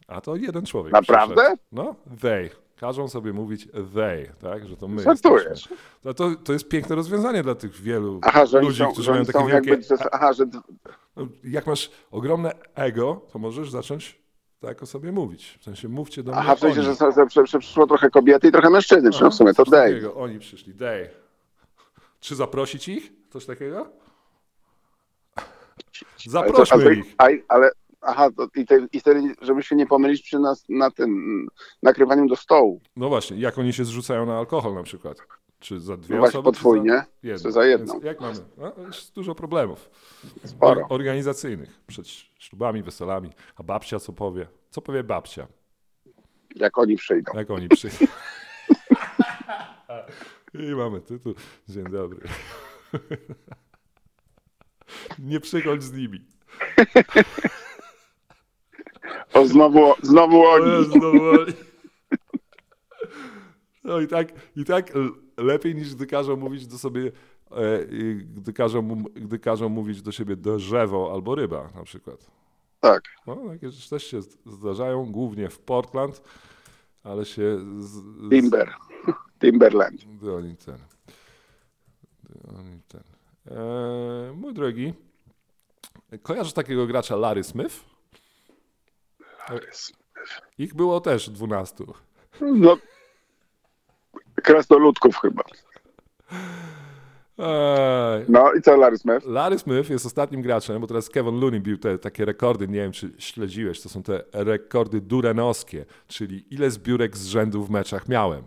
A to jeden człowiek Naprawdę? przyszedł. No, they. Każą sobie mówić they, tak? Że to my Żartujesz. jesteśmy. No to, to jest piękne rozwiązanie dla tych wielu Aha, że ludzi, są, którzy że mają takie wielkie... jakby, aha, że No, Jak masz ogromne ego, to możesz zacząć tak o sobie mówić. W sensie mówcie do mnie aha, w sensie, że, że, że, przyszło trochę kobiety i trochę mężczyzn, no w sumie to takiego. Oni przyszli, they. Czy zaprosić ich? Coś takiego? Ale, to, Zaprośmy ale, ich. a, ale aha, to, i, te, i wtedy, żeby się nie pomylić przy nas na tym nakrywaniu do stołu. No właśnie, jak oni się zrzucają na alkohol na przykład. Czy za dwie No osoby? podwójnie, Czy za, czy za jedną? Więc jak mamy? No, jest dużo problemów. Sporo. Or- organizacyjnych. Przed ślubami, weselami. A babcia co powie? Co powie babcia? Jak oni przyjdą. Jak oni przyjdą? I mamy tytuł. Dzień dobry. Nie przychodź z nimi. O, znowu, znowu oni. No boli. No i tak, i tak lepiej niż gdy każą mówić do sobie, e, gdy, każą, gdy każą mówić do siebie drzewo albo ryba na przykład. Tak. No, takie rzeczy też się zdarzają, głównie w Portland, ale się z, z, Timber. Timberland. oni ten, oni ten. E, mój drogi, kojarzysz takiego gracza Larry Smith? Ich było też 12. No, krasnoludków chyba. No i co Larry Smith? Larry Smith jest ostatnim graczem, bo teraz Kevin Looney bił te takie rekordy, nie wiem czy śledziłeś, to są te rekordy durenowskie, czyli ile zbiórek z rzędu w meczach miałem.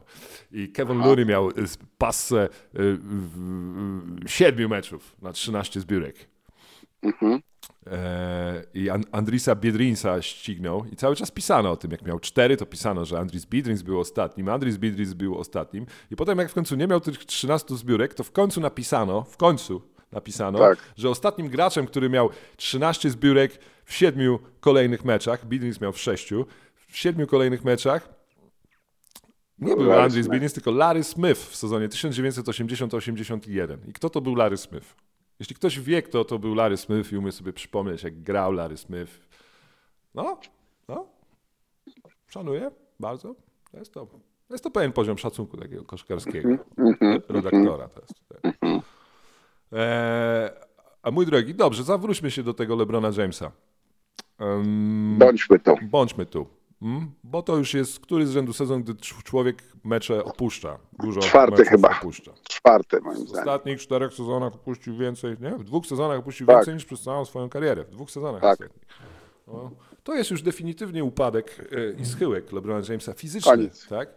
I Kevin Looney miał y, passę y, w- w- siedmiu meczów na 13 zbiórek. E, I An- Andrisa Biedrinsa ścignął i cały czas pisano o tym. Jak miał cztery, to pisano, że Andris Biedrins był ostatnim, Andris Biedrins był ostatnim. I potem jak w końcu nie miał tych 13 zbiórek, to w końcu napisano, w końcu napisano, Tak. że ostatnim graczem, który miał 13 zbiórek w siedmiu kolejnych meczach, Biedrins miał w sześciu, w siedmiu kolejnych meczach, nie był Andris. Biedrins, tylko Larry Smith w sezonie 1980-81. I kto to był Larry Smith? Jeśli ktoś wie, kto to był Larry Smith i umie sobie przypomnieć, jak grał Larry Smith, no, no, szanuję bardzo. To jest to, to jest to pewien poziom szacunku takiego koszkarskiego redaktora. To jest. Eee, a mój drogi, dobrze, zawróćmy się do tego LeBrona Jamesa. Em, Bądźmy tu. bądźmy tu. Mm? Bo to już jest któryś z rzędu sezon, gdy cz- człowiek mecze opuszcza. Dużo Czwarty chyba. opuszcza. Czwarty moim W zdaniem. ostatnich czterech sezonach opuścił więcej, nie? W dwóch sezonach opuścił Tak. więcej niż przez całą swoją karierę. W dwóch sezonach Tak. ostatnich. No, to jest już definitywnie upadek e, i schyłek LeBrona Jamesa fizyczny, Koniec. tak?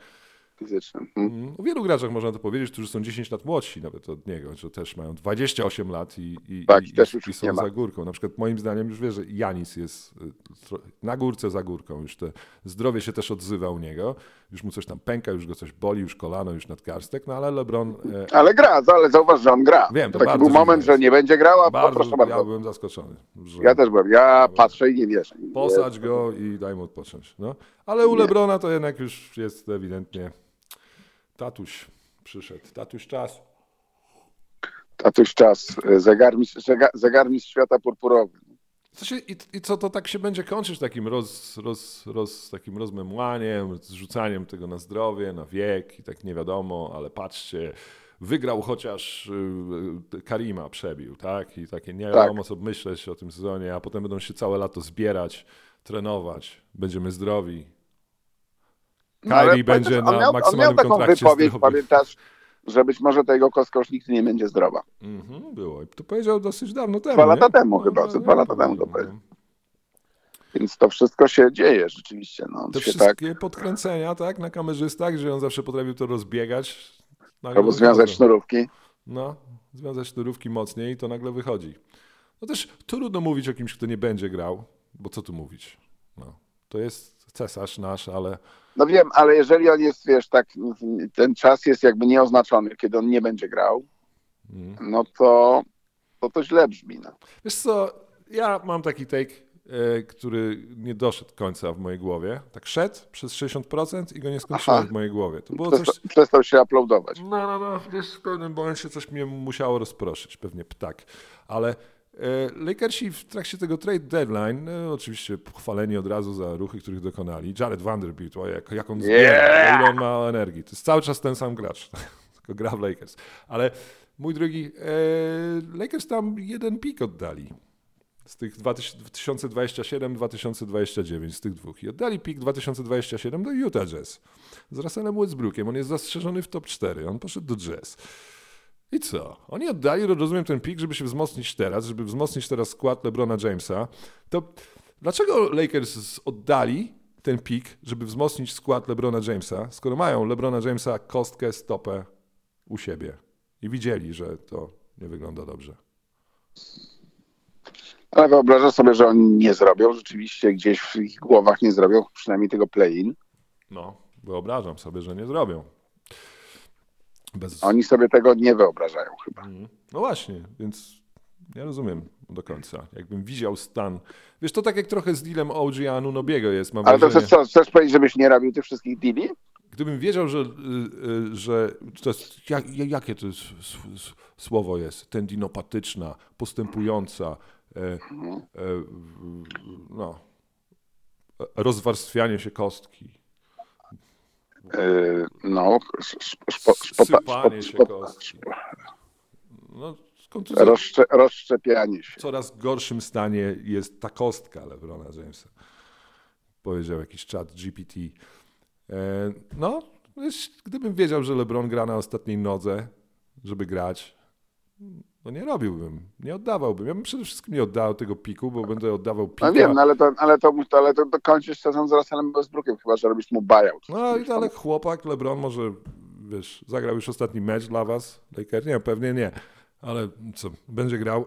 Fizycznym. Mm. Mm, O wielu graczach można to powiedzieć, którzy są 10 lat młodsi nawet od niego, że też mają 28 lat i, i, Tak, i, też i, nie są za górką. Na przykład moim zdaniem już wiesz, że Janis jest y, na górce za górką. Już te zdrowie się też odzywa u niego. Już mu coś tam pęka, już go coś boli, już kolano, już nadgarstek, no ale LeBron e, Ale gra, ale zauważ, że on gra. Wiem, to Taki bardzo był moment, jest. że nie będzie grał, a bardzo, proszę bardzo. ja byłem zaskoczony. Że Ja też byłem. Ja patrzę i nie wierzę. Posadź go i daj mu odpocząć. No. Ale u Lebrona to jednak już jest ewidentnie tatuś przyszedł. Tatuś czas. Tatuś czas. Zegarmistrz, zega- zegarmistrz świata purpurowy. Co się, i, I co to tak się będzie kończyć takim, roz, roz, roz, takim rozmemłaniem, zrzucaniem tego na zdrowie, na wiek i tak nie wiadomo, ale patrzcie, wygrał chociaż y, Karima przebił, tak? I takie nie Tak. wiadomo co myśleć o tym sezonie, a potem będą się całe lato zbierać, trenować, będziemy zdrowi. No, Kyrie będzie na miał, on miał maksymalnym taką wypowiedź, pamiętasz, że być może kostka już nigdy nie będzie zdrowa. Mhm, było. I to powiedział dosyć dawno temu. Dwa nie? lata temu chyba, co dwa lata temu to no. powiedział. Więc to wszystko się dzieje rzeczywiście. No, Te się tak, wszystkie podkręcenia, tak, na kamerzystach, że on zawsze potrafił to rozbiegać. albo związać sznurówki. No, związać sznurówki mocniej i to nagle wychodzi. No też trudno mówić o kimś, kto nie będzie grał, bo co tu mówić? No, to jest cesarz nasz, ale No wiem, ale jeżeli on jest, wiesz, tak, ten czas jest jakby nieoznaczony, kiedy on nie będzie grał, Mm. no to, to to źle brzmi. No. wiesz co, ja mam taki take, e, który nie doszedł końca w mojej głowie. Tak szedł przez 60% i go nie skończyłem Aha. w mojej głowie. To było coś, Przestał, się uploadować. No, no, no, gdzieś w pewnym momencie coś mnie musiało rozproszyć, pewnie ptak. Ale Lakersi w trakcie tego trade deadline, e, oczywiście pochwaleni od razu za ruchy, których dokonali. Jared Vanderbilt, o, jak, jak on zbiera, ile on ma energii. To jest cały czas ten sam gracz, tylko gra w Lakers. Ale mój drogi, e, Lakers tam jeden pik oddali. Z tych 2027-2029, z tych dwóch. I oddali pik 2027 do Utah Jazz. Z Russellem Westbrookiem. On jest zastrzeżony w top 4. On poszedł do Jazz. I co? Oni oddali, rozumiem, ten pik, żeby się wzmocnić teraz, żeby wzmocnić teraz skład LeBrona Jamesa. To dlaczego Lakers oddali ten pik, żeby wzmocnić skład LeBrona Jamesa, skoro mają LeBrona Jamesa, kostkę, stopę u siebie i widzieli, że to nie wygląda dobrze. Ale wyobrażasz sobie, że oni nie zrobią, rzeczywiście gdzieś w ich głowach nie zrobią przynajmniej tego play-in. No, wyobrażam sobie, że nie zrobią. Bez... Oni sobie tego nie wyobrażają chyba. No właśnie, więc nie rozumiem do końca. Jakbym widział stan. Wiesz, to tak jak trochę z dealem OG Anunobiego jest, mam Ale to wrażenie. chcesz, co, chcesz powiedzieć, żebyś nie robił tych wszystkich deali? Gdybym wiedział, że, y, y, że to jest, jak, jakie to jest słowo jest, tendinopatyczna, postępująca, e, e, w- no, e, rozwarstwianie się kostki, no. No, rozszcze, rozszczepianie się. w coraz gorszym stanie jest ta kostka Lebrona Jamesa. Powiedział jakiś czat GPT. E, no, gdybym wiedział, że LeBron gra na ostatniej nodze, żeby grać, no nie robiłbym, nie oddawałbym. Ja bym przede wszystkim nie oddawał tego piku, bo będę oddawał pika. No wiem, no ale to, ale to, ale to dokończysz sezon z Russellem Westbrookiem, chyba że robisz mu buyout. No i ale chłopak LeBron może, wiesz, zagrał już ostatni mecz dla was, Laker? Nie, pewnie nie. Ale co, będzie grał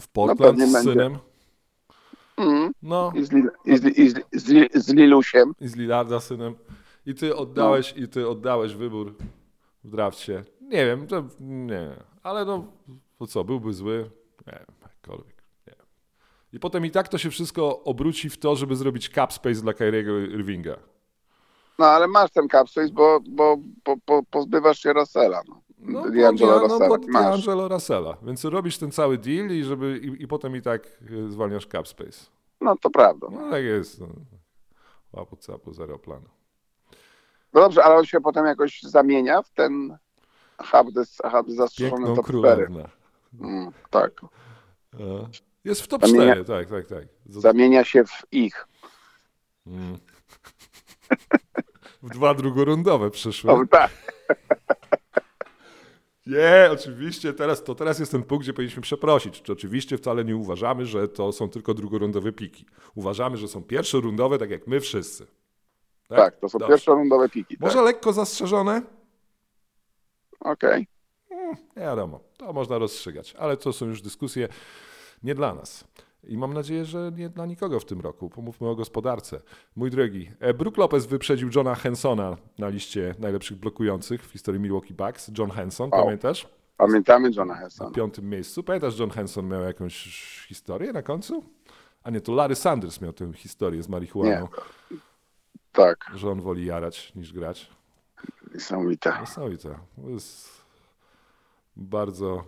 w Portland pewnie z będzie. synem? No, I z, i z, i z, z, z Lilusiem. i z Lillarda synem. I ty oddałeś, i ty oddałeś wybór w drafcie. Nie wiem, to nie. Ale no, to co, byłby zły? Nie wiem, jakkolwiek. Nie. I potem i tak to się wszystko obróci w to, żeby zrobić cap space dla Kyriego Irvinga. No ale masz ten cap space, bo, bo, bo, bo pozbywasz się Russella. No. No, D'Angelo no, Russella. D'Angelo Russella. Więc robisz ten cały deal i, żeby, i, i potem i tak y, zwalniasz cap space. No to prawda. No tak jest. No. Łapu capu, zero planu. No dobrze, ale on się potem jakoś zamienia w ten hub, des- hub zastrzeżony top 4. królewna. Mm, tak. E, Jest w top Zamienia- 4, tak, tak, tak. Zamienia się w ich. Mm. W dwa drugorundowe przyszły. O, tak. Nie, oczywiście, teraz, to teraz jest ten punkt, gdzie powinniśmy przeprosić. Czy oczywiście wcale nie uważamy, że to są tylko drugorundowe piki. Uważamy, że są pierwszorundowe, tak jak my wszyscy. tak, to są Dobrze. pierwszorundowe piki. Może Tak. lekko zastrzeżone? Okej. Nie wiadomo, to można rozstrzygać, ale to są już dyskusje nie dla nas. I mam nadzieję, że nie dla nikogo w tym roku. Pomówmy o gospodarce. Mój drogi, e, Brook Lopez wyprzedził Johna Hensona na liście najlepszych blokujących w historii Milwaukee Bucks. John Henson, Wow. pamiętasz? Pamiętamy Johna Na Hessona. piątym miejscu. Pamiętasz, John Henson miał jakąś historię na końcu? A nie, to Larry Sanders miał tę historię z marihuaną, Tak, że on woli jarać niż grać. Niesamowite. Niesamowite. To jest bardzo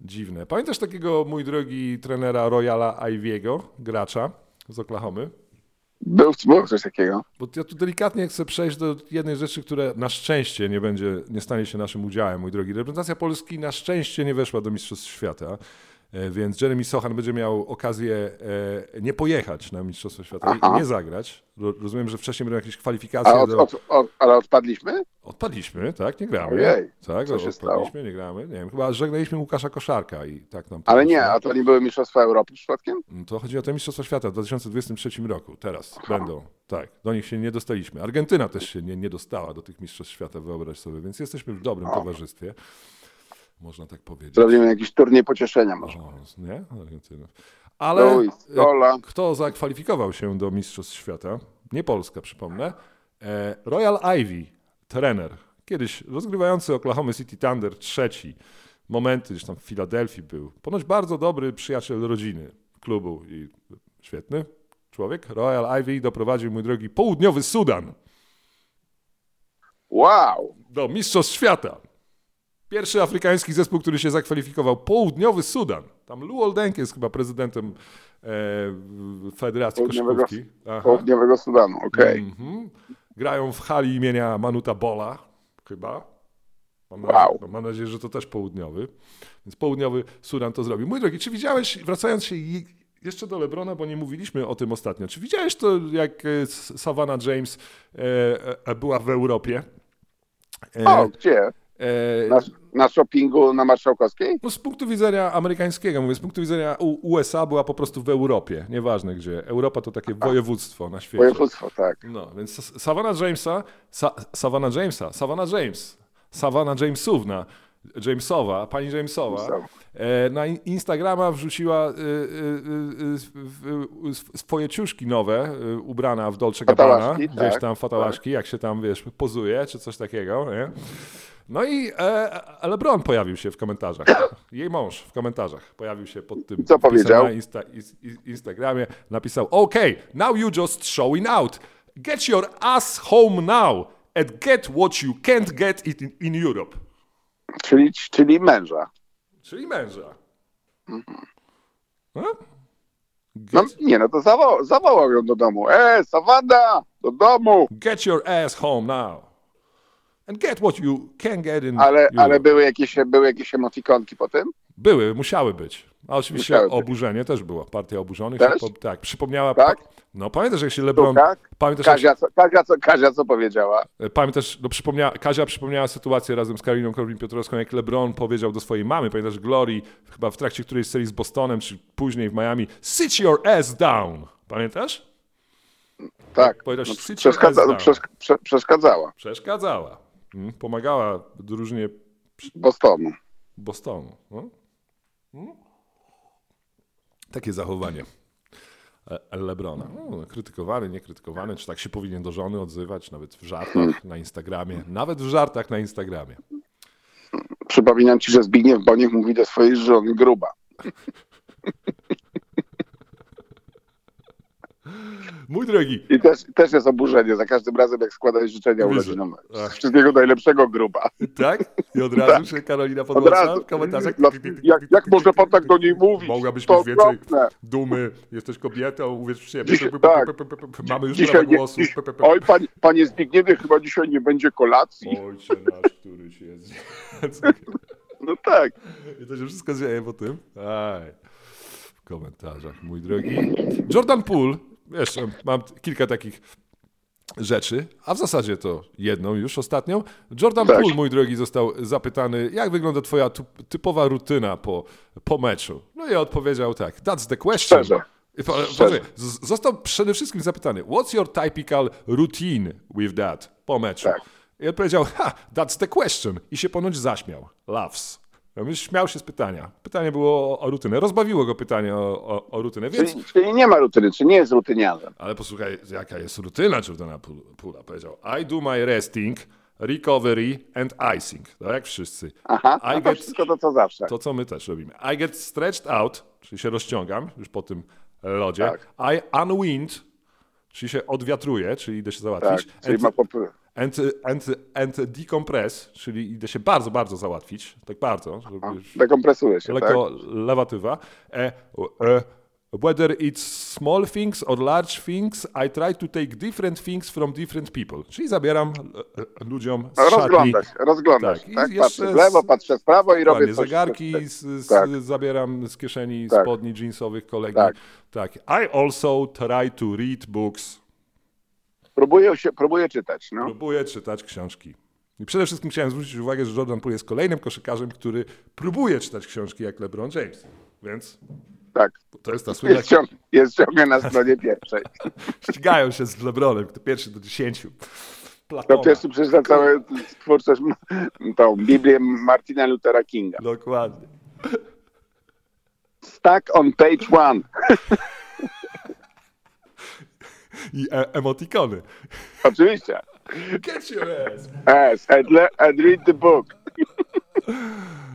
dziwne. Pamiętasz takiego, mój drogi, trenera Royala Iviego, gracza z Oklahomy? Był, było coś takiego. Bo ja tu delikatnie chcę przejść do jednej rzeczy, która na szczęście nie będzie, nie stanie się naszym udziałem, mój drogi. Reprezentacja Polski na szczęście nie weszła do Mistrzostw Świata, więc Jeremy Sochan będzie miał okazję e, nie pojechać na Mistrzostwa Świata i Aha. nie zagrać. Ro- Rozumiem, że wcześniej będą jakieś kwalifikacje od, do... od, od, ale odpadliśmy? Odpadliśmy, tak, nie gramy. Ojej, tak, co się odpadliśmy, nie gramy. Nie wiem, chyba żegnaliśmy Łukasza Koszarka i tak nam Ale nie, a to nie były Mistrzostwa Europy przypadkiem? No To chodzi o te Mistrzostwa Świata w 2023 roku. Teraz będą. Tak, do nich się nie dostaliśmy. Argentyna też się nie, nie dostała do tych Mistrzostw Świata, wyobraź sobie, więc jesteśmy w dobrym towarzystwie. Można tak powiedzieć. Zrobimy jakiś turniej pocieszenia może. O, nie? Argentyna. Ale Oj, Stola. e, kto zakwalifikował się do Mistrzostw Świata? Nie Polska, przypomnę. E, Royal Ivy, trener, kiedyś rozgrywający Oklahoma City Thunder, trzeci. Momenty, gdzieś tam w Filadelfii był. Ponoć bardzo dobry przyjaciel rodziny, klubu i świetny człowiek. Royal Ivy doprowadził, mój drogi, południowy Sudan Wow! do Mistrzostw Świata. Pierwszy afrykański zespół, który się zakwalifikował, Południowy Sudan. Tam Lu Oldenk jest chyba prezydentem e, Federacji Południowego, Koszykówki. Aha. Południowego Sudanu, okej. Mhm. Grają w hali imienia Manuta Bola, chyba. Mam, Wow. nadzieję, no, mam nadzieję, że to też południowy. Więc południowy Sudan to zrobił. Mój drogi, czy widziałeś, wracając się jeszcze do Lebrona, bo nie mówiliśmy o tym ostatnio, czy widziałeś to, jak e, Savannah James e, e, była w Europie? E, O, gdzie? E, Na, na shoppingu na Marszałkowskiej? no z punktu widzenia amerykańskiego, mówię, z punktu widzenia U- USA była po prostu w Europie, nieważne gdzie. Europa to takie województwo na świecie. Województwo, tak. No, więc Savannah Jamesa, Sa Savannah Jamesa, Savannah James Savannah Jamesówna, Jamesowa, pani Jamesowa, e, na in- Instagrama wrzuciła y, swoje ciuszki nowe, ubrana w Dolce Gabbana, gdzieś tak, tam fatałaszki, jak się tam, wiesz, pozuje, czy coś takiego, nie? No i e, LeBron pojawił się w komentarzach. Jej mąż w komentarzach pojawił się pod tym. Co powiedział? Na Insta, is, is, Instagramie napisał: OK, now you just showing out. Get your ass home now and get what you can't get it in, in Europe. Czyli, czyli męża. Czyli męża. No? No Get, nie, no to zawołał, zawołał ją do domu. E, Savanda, do domu! get your ass home now. And get what you can get in Ale, Europe. ale były jakieś, były jakieś emotikonki po tym? Były, musiały być. A oczywiście Musiały być. oburzenie też było. Partia oburzonych. Po, tak, przypomniała. Tak? No pamiętasz, jak się LeBron. Tak? Pamiętasz, jak Kazia, co, Kazia, co, Kazia co powiedziała? pamiętasz, no przypomniała, Kazia przypomniała sytuację razem z Karoliną Korwin-Piotrowską, jak LeBron powiedział do swojej mamy, pamiętasz Glory, chyba w trakcie którejś serii z Bostonem, czy później w Miami, sit your ass down. Pamiętasz? Tak. No, sit your przeszkadza, ass down. przesz, prze, przeszkadzała Przeszkadzała. Mm, Pomagała drużynie Bostonu. Bostonu. No? Mm? Takie zachowanie e- Lebrona. No, krytykowany, niekrytykowany, czy tak się powinien do żony odzywać, nawet w żartach na Instagramie. Nawet w żartach na Instagramie. Przypominam ci, że Zbigniew Boniek mówi do swojej żony gruba. Mój drogi, I też, też jest oburzenie za każdym razem, jak składałeś życzenia. Ach. Wszystkiego najlepszego gruba. tak? I od razu się Karolina Od podłącza w komentarzach. No, jak, jak może pan tak do niej mówić? Mogłabyś To mieć więcej okropne. dumy, jesteś kobietą, uwierz w siebie. Dzisiaj- tak. Mamy już Dzisiaj nie, głosu. dziś, oj, panie, panie Zbigniewie, chyba dzisiaj nie będzie kolacji. Ojcze nasz, któryś jest. No tak. I to się wszystko dzieje po tym. Aj. W komentarzach, mój drogi. Jordan Poole, jeszcze mam kilka takich rzeczy, a w zasadzie to jedną już ostatnią. Jordan Tak. Poole, mój drogi, został zapytany, jak wygląda twoja typowa rutyna po, po meczu. No i odpowiedział tak, that's the question. Szczerze. Szczerze. Został przede wszystkim zapytany, what's your typical routine with that po meczu? Tak. I odpowiedział, ha, that's the question. I się ponoć zaśmiał. Laughs. Ja myślę, Śmiał się z pytania. Pytanie było o, o rutynę. Rozbawiło go pytanie o, o, o rutynę, więc... Czyli, czyli nie ma rutyny, czy nie jest rutyniarzem. Ale posłuchaj, jaka jest rutyna Jordana Pula. Powiedział, I do my resting, recovery and icing. Tak jak wszyscy. Aha, I no to get, wszystko to co zawsze. to, co my też robimy. I get stretched out, czyli się rozciągam już po tym lodzie. Tak. I unwind, czyli się odwiatruję, czyli idę się Tak, załatwić. czyli And- ma popy... And, and, and decompress, czyli idę się bardzo, bardzo załatwić, tak bardzo, żeby już dekompresuje się, tak? lekko lewatywa. E, e, whether it's small things or large things, I try to take different things from different people. Czyli zabieram e, e, ludziom z No, szatni rozgląda się, rozgląda Tak, tak? Patrzę w lewo, patrzę w prawo i robię coś. zegarki z, z, Tak. zabieram z kieszeni Tak. spodni jeansowych kolegi. Tak. tak. I also try to read books. Próbuję, się, próbuję czytać, no. Próbuję czytać książki. I przede wszystkim chciałem zwrócić uwagę, że Jordan Poole jest kolejnym koszykarzem, który próbuje czytać książki jak LeBron James. Więc Tak. to jest ta słynna... Jest, ciąg, jest ciągle na stronie pierwszej. Ścigają się z LeBronem, kto pierwszy do dziesięciu. To Platona. pierwszy przeczyta całą twórczość, tą Biblię Martina Luthera Kinga. Dokładnie. Stuck on page one. I e emotikony. Oczywiście. Get your ass. Yes, and, and read the book.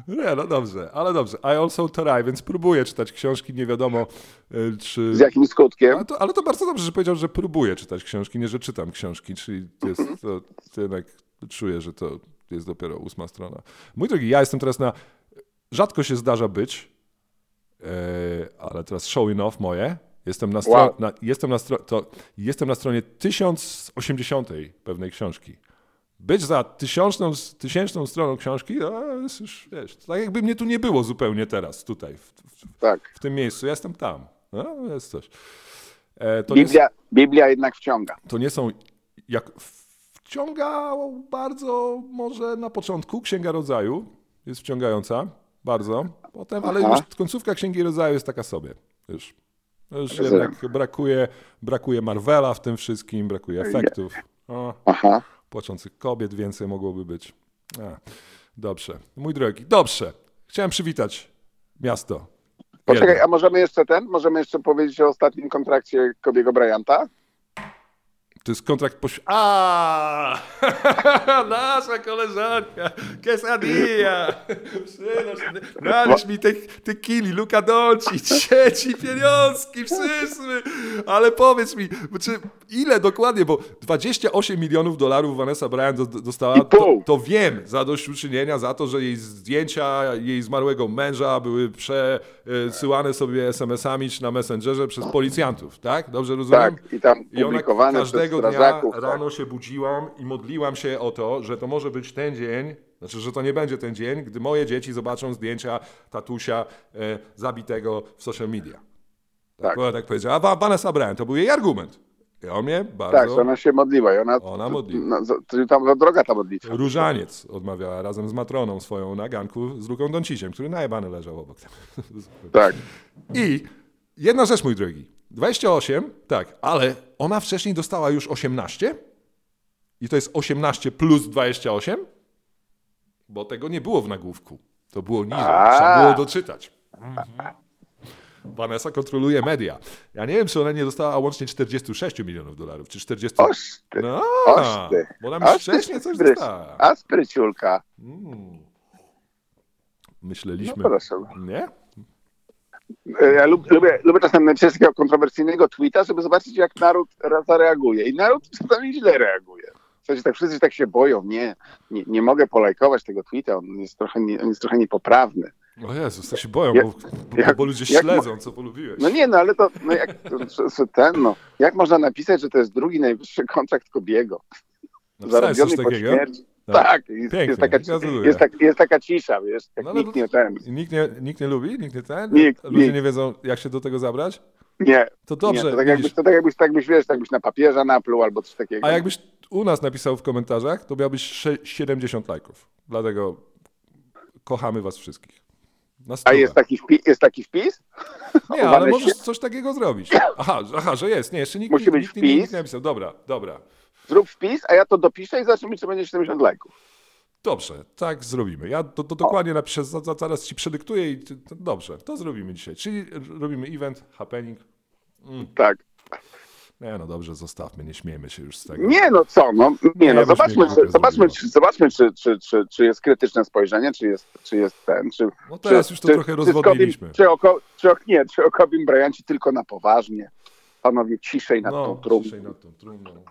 Nie, no dobrze, ale dobrze. I also try, więc próbuję czytać książki, nie wiadomo y, czy... Z jakim skutkiem? Ale to, ale to bardzo dobrze, że powiedział, że próbuję czytać książki, nie że czytam książki, czyli to jest, to, to jednak czuję, że to jest dopiero ósma strona. Mój drogi, ja jestem teraz na... Rzadko się zdarza być, e, ale teraz showing off moje. Jestem na, Wow. na, jestem, na to, jestem na stronie 1080 pewnej książki. Być za tysiączną, tysięczną stroną książki, to jest już, wiesz, tak jakby mnie tu nie było zupełnie teraz, tutaj, w, w, Tak. w tym miejscu. Ja jestem tam. No, jest coś. E, to, nie, Biblia, Biblia jednak wciąga. to nie są. Jak wciąga bardzo może na początku Księga Rodzaju jest wciągająca, bardzo. Potem, ale Aha. już końcówka Księgi Rodzaju jest taka sobie. Już, już Rozumiem. jednak brakuje, brakuje Marvela w tym wszystkim, brakuje efektów. O, Aha. płaczących kobiet więcej mogłoby być. A, dobrze. Mój drogi, dobrze. Chciałem przywitać miasto. Poczekaj, Jedno. a możemy jeszcze ten? Możemy jeszcze powiedzieć o ostatnim kontrakcie Kobiego Bryanta? To jest kontrakt poś... A, Nasza koleżanka, quesadilla. Należ mi te, te kili, Luka Doncic, trzeci pieniążki, przyszły. Ale powiedz mi, czy ile dokładnie, bo 28 milionów dolarów Vanessa Bryant do- dostała, to, to wiem, zadośćuczynienia za to, że jej zdjęcia jej zmarłego męża były przesyłane sobie SMS-ami czy na Messengerze przez policjantów, tak? Dobrze rozumiem? Tak, i tam I ona publikowane każdego przez dnia strażaków. tak. rano się budziłam i modliłam się o to, że to może być ten dzień, znaczy, że to nie będzie ten dzień, gdy moje dzieci zobaczą zdjęcia tatusia e, zabitego w social media. Tak. Tak. Tak powiedziała. A Vanessa Bryant, to był jej argument. I on mnie Tak, bardzo... że ona się modliła i ona... Ona modliła. No, to tam droga ta modlitwa. Różaniec odmawiała razem z Matroną swoją na ganku z Luką Donciciem, który najebany leżał obok. Tak. I jedna rzecz, mój drogi. 28, tak, ale ona wcześniej dostała już 18 i to jest 18 plus 28, bo tego nie było w nagłówku. To było niżej, trzeba było doczytać. Vanessa kontroluje media. Ja nie wiem, czy ona nie dostała łącznie 46 milionów dolarów, czy 40... Oż ty, No, oż ty. bo nam Oż już ty, wcześniej coś spryć- dostała. A spryciulka. Mm. Myśleliśmy... No proszę. Nie? E, Ja lub, lubię, lubię czasem napisać takiego kontrowersyjnego tweeta, żeby zobaczyć, jak naród zareaguje. I naród czasami źle reaguje. W sensie tak wszyscy tak się boją. Nie, nie, nie mogę polajkować tego tweeta, on jest trochę, nie, on jest trochę niepoprawny. O Jezus, to się boją, Jak- bo, bo, jak- bo ludzie jak śledzą, co polubiłeś. No nie, no ale to, no jak, ten, no, jak można napisać, że to jest drugi najwyższy kontrakt Kobiego? Napisałeś coś po śmierci. Tak. Tak, jest, Pięknie, jest, taka, jest, tak, jest taka cisza, wiesz, jak No ale nikt nie ten. Nikt nie, nikt nie lubi? Nikt nie ten? Nikt, Ludzie nikt. nie wiedzą, jak się do tego zabrać? Nie, To dobrze, nie, to, tak jakbyś, to tak jakbyś, tak byś, wiesz, tak byś na papieża napluł albo coś takiego. A jakbyś u nas napisał w komentarzach, to miałbyś sze- 70 lajków. Dlatego kochamy was wszystkich. A jest taki, wpi- jest taki wpis? Nie, ale możesz coś takiego zrobić. Aha, że- aha, że jest. Nie, jeszcze nikt, Musi nikt, być nikt, nikt, nikt wpis. nie napisał. Dobra, dobra. Zrób wpis, a ja to dopiszę i zobaczymy, czy będzie 70 lajków. Dobrze, tak zrobimy. Ja to, to dokładnie napiszę, za, za, zaraz ci przedyktuję i to, dobrze, to zrobimy dzisiaj. Czyli robimy event, happening. Tak. Nie, no dobrze, zostawmy, nie śmiejmy się już z tego. Nie, no co, no, nie, Nie, no, zobaczmy, czy, zobaczmy, czy, zobaczmy czy, czy, czy, czy jest krytyczne spojrzenie, czy jest, czy jest ten, czy... No teraz czy, już to czy, trochę rozwodniliśmy. Czy, o, czy, o, nie, czy o Kobim Bryancie tylko na poważnie. Panowie, ciszej nad No, tą trumną. ciszej nad tą trumną.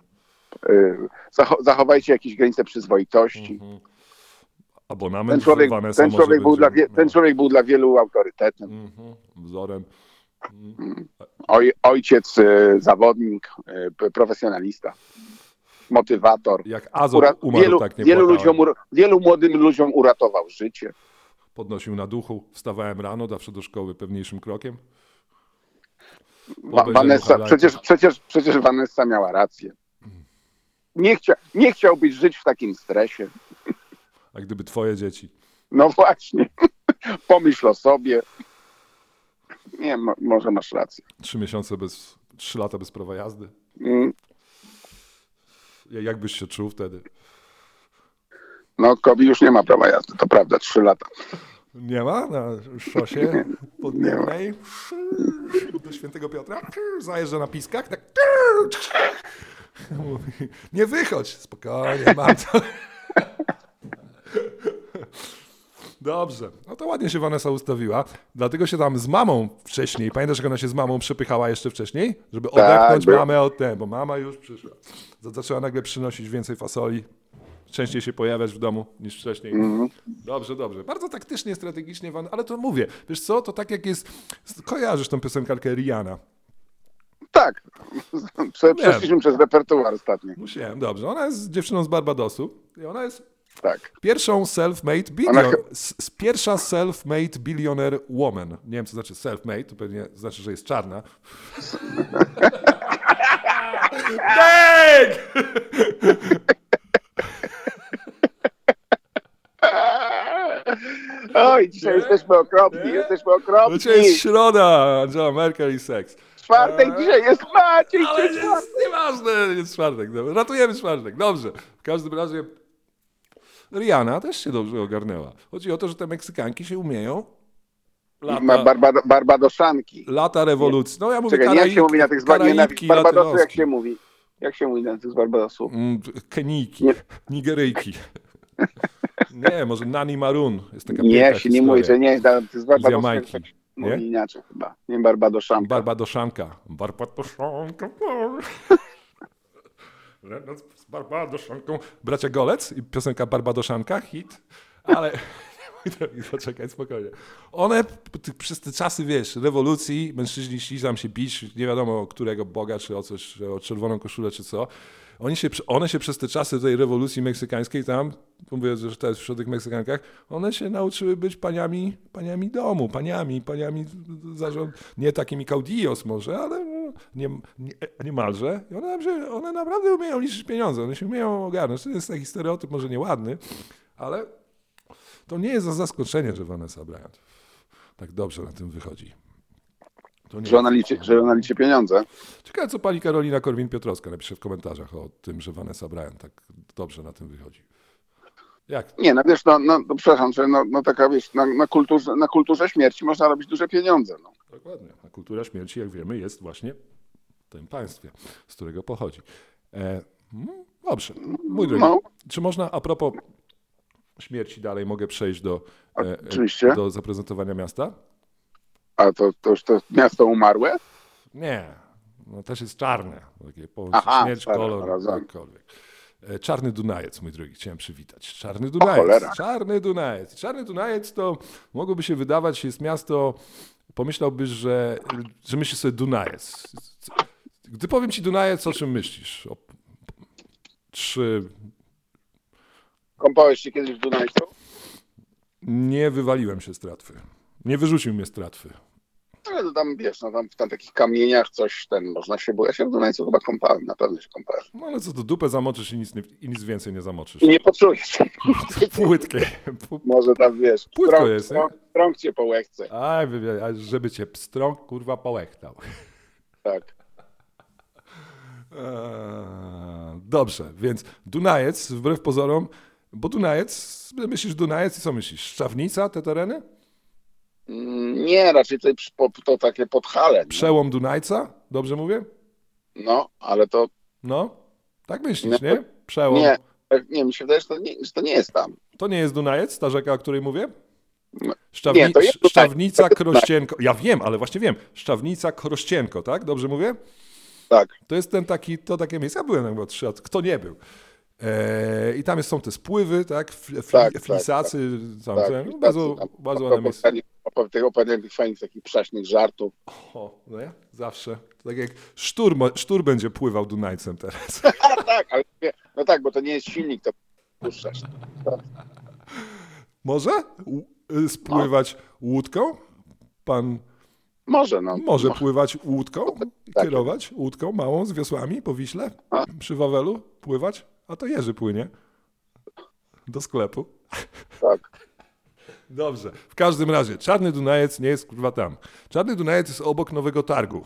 Y, zacho- zachowajcie jakieś granice przyzwoitości. Mhm. Abonament Ten człowiek, ten, człowiek był będzie, dla, ten człowiek był dla wielu autorytetem. Mhm, wzorem. Oj, ojciec, y, zawodnik, y, profesjonalista, motywator. Jak Azot Ura- umarł, wielu, tak nie wielu, ludziom, wielu młodym ludziom uratował życie. Podnosił na duchu, wstawałem rano, zawsze do szkoły pewniejszym krokiem. Vanessa, przecież, przecież, przecież Vanessa miała rację. Nie, chcia, nie chciałbyś żyć w takim stresie. A gdyby twoje dzieci. No właśnie. Pomyśl o sobie. Nie, mo, może masz rację. Trzy miesiące bez, trzy lata bez prawa jazdy. Mm, Ja- Jak byś się czuł wtedy? No, Kobi już nie ma prawa jazdy, to prawda, trzy lata. Nie ma na szosie podniebnej do Świętego Piotra. Zajeżdża na piskach. Tak. Mówi, Nie wychodź. Spokojnie, mam to. Dobrze. No to ładnie się Vanessa ustawiła. Dlatego się tam z mamą wcześniej, pamiętasz jak ona się z mamą przepychała jeszcze wcześniej? Żeby odepchnąć było. mamę od tego, bo mama już przyszła. Zaczęła nagle przynosić więcej fasoli. Częściej się pojawiać w domu niż wcześniej. Dobrze, dobrze. Bardzo taktycznie, strategicznie, Van, ale to mówię. Wiesz co, to tak jak jest, kojarzysz tą piosenkarkę Rihanna. Tak. Prze, przeszliśmy przez repertuar ostatnio. Musiałem, dobrze. Ona jest dziewczyną z Barbadosu i ona jest Tak. pierwszą self-made Ona s- s- pierwsza self-made billionaire woman. Nie wiem, co znaczy self-made, to pewnie znaczy, że jest czarna. Dang! Oj, dzisiaj jesteśmy okropni, jesteśmy okropni. Dzisiaj jest środa, Angela Merkel i seks. Czwartek dzisiaj jest Maciej, Ale jest nieważne, jest czwartek. Dobra. Ratujemy czwartek, dobrze. W każdym razie Rihanna też się dobrze ogarnęła. Chodzi o to, że te Meksykanki się umieją. Ma Lata, Barbado, Barbadoszanki. lata rewolucji. No ja mówię Czekaj, nie jak się mówi na tych Karaibki Barbadosu, jak się mówi? Jak się mówi na tych z Barbadosu? Mm, Kenijki, Nie. Nigeryjki. Nie, może Nani Maroon. Jest taka Nie, się nie mówi, że nie, z Barbadosu Jamajki, nie? mówi inaczej chyba. Nie Barbadoszanka. Barbadoszanka. Barbadoszanka. Z Barbadoszanką. Bracia Golec i piosenka Barbadoszanka, hit. Ale poczekaj, spokojnie. One przez te czasy, wiesz, rewolucji, mężczyźni szli tam się bić, nie wiadomo którego Boga, czy o coś, o czerwoną koszulę, czy co. Oni się, one się przez te czasy tej rewolucji meksykańskiej tam, mówię, że też przy tych Meksykankach, one się nauczyły być paniami, paniami domu, paniami, paniami zarząd, nie takimi caudillos może, ale no, nie, nie, niemalże. I one, one naprawdę umieją liczyć pieniądze, one się umieją ogarnąć. To jest taki stereotyp może nieładny, ale to nie jest za zaskoczenie, że Vanessa Bryant tak dobrze na tym wychodzi. Że ona, liczy, że ona liczy pieniądze. Ciekawe, co pani Karolina Korwin-Piotrowska napisze w komentarzach o tym, że Vanessa Bryant tak dobrze na tym wychodzi. Jak? Nie, no wiesz, no, no, no przepraszam, że no, no taka wiesz, na, na, kulturze, na kulturze śmierci można robić duże pieniądze. No. Dokładnie. A kultura śmierci, jak wiemy, jest właśnie w tym państwie, z którego pochodzi. E, mm, dobrze. Mój drogi, No. czy można a propos śmierci dalej mogę przejść do, e, Oczywiście. do zaprezentowania miasta? A to, to już to miasto umarłe? Nie. No też jest czarne. Takie po, Aha, śmierć, kolor, jakkolwiek. E, Czarny Dunajec, mój drogi, chciałem przywitać. Czarny Dunajec. cholera. Czarny Dunajec. Czarny Dunajec to mogłoby się wydawać, jest miasto, pomyślałbyś, że, że myślisz sobie Dunajec. Gdy powiem ci Dunajec, o czym myślisz? O, czy Kąpałeś się kiedyś w Dunajcu? nie wywaliłem się z tratwy? Nie wyrzucił mnie z tratwy. Ale to tam, wiesz, no tam w tam takich kamieniach coś ten, można się, bo ja się w Dunajcu chyba kąpałem, na pewno się kąpałem. No ale co to dupę zamoczysz i nic, nie, i nic więcej nie zamoczysz. I nie poczujesz. Płytkie. Może tam, wiesz, Płytko strąg, jest, strąg, strąg cię po łechce. Aj, żeby cię pstrąg kurwa połechtał. Tak. Eee, Dobrze, więc Dunajec, wbrew pozorom, bo Dunajec, myślisz Dunajec i co myślisz? Szczawnica, te tereny? Nie, raczej po- to takie podhale. nie? Przełom Dunajca? Dobrze mówię? No, ale to No, tak myślisz, Nie. nie? Przełom. nie, nie, mi się wydaje, że to nie, że to nie jest tam. To nie jest Dunajec, ta rzeka, o której mówię? No. Szczawni... Nie, to jest Dunajec. Szczawnica, To Krościenko. Ja wiem, ale właśnie wiem. Szczawnica, Krościenko, tak? Dobrze mówię? Tak. To jest ten taki, to takie miejsce. Ja byłem tam chyba trzy razy. Kto nie był? Eee, I tam są te spływy, tak? Fli, fli, Tak, tak, flisacy. tam, tak. no, bardzo, Tam- bardzo tam ładne miejsce. Tych opowiadań tych fajnych, takich prześnych żartów. O, no nie? Zawsze. Tak jak sztur, sztur będzie pływał Dunajcem teraz. A tak, ale nie, no tak, bo to nie jest silnik, to puszczasz. Może y, spływać łódką? Pan Może, no. może pływać łódką? Tak. Kierować łódką małą z wiosłami po Wiśle? A. Przy Wawelu? Pływać? A to Jerzy płynie. Do sklepu. Tak. Dobrze. W każdym razie, Czarny Dunajec nie jest kurwa tam. Czarny Dunajec jest obok Nowego Targu.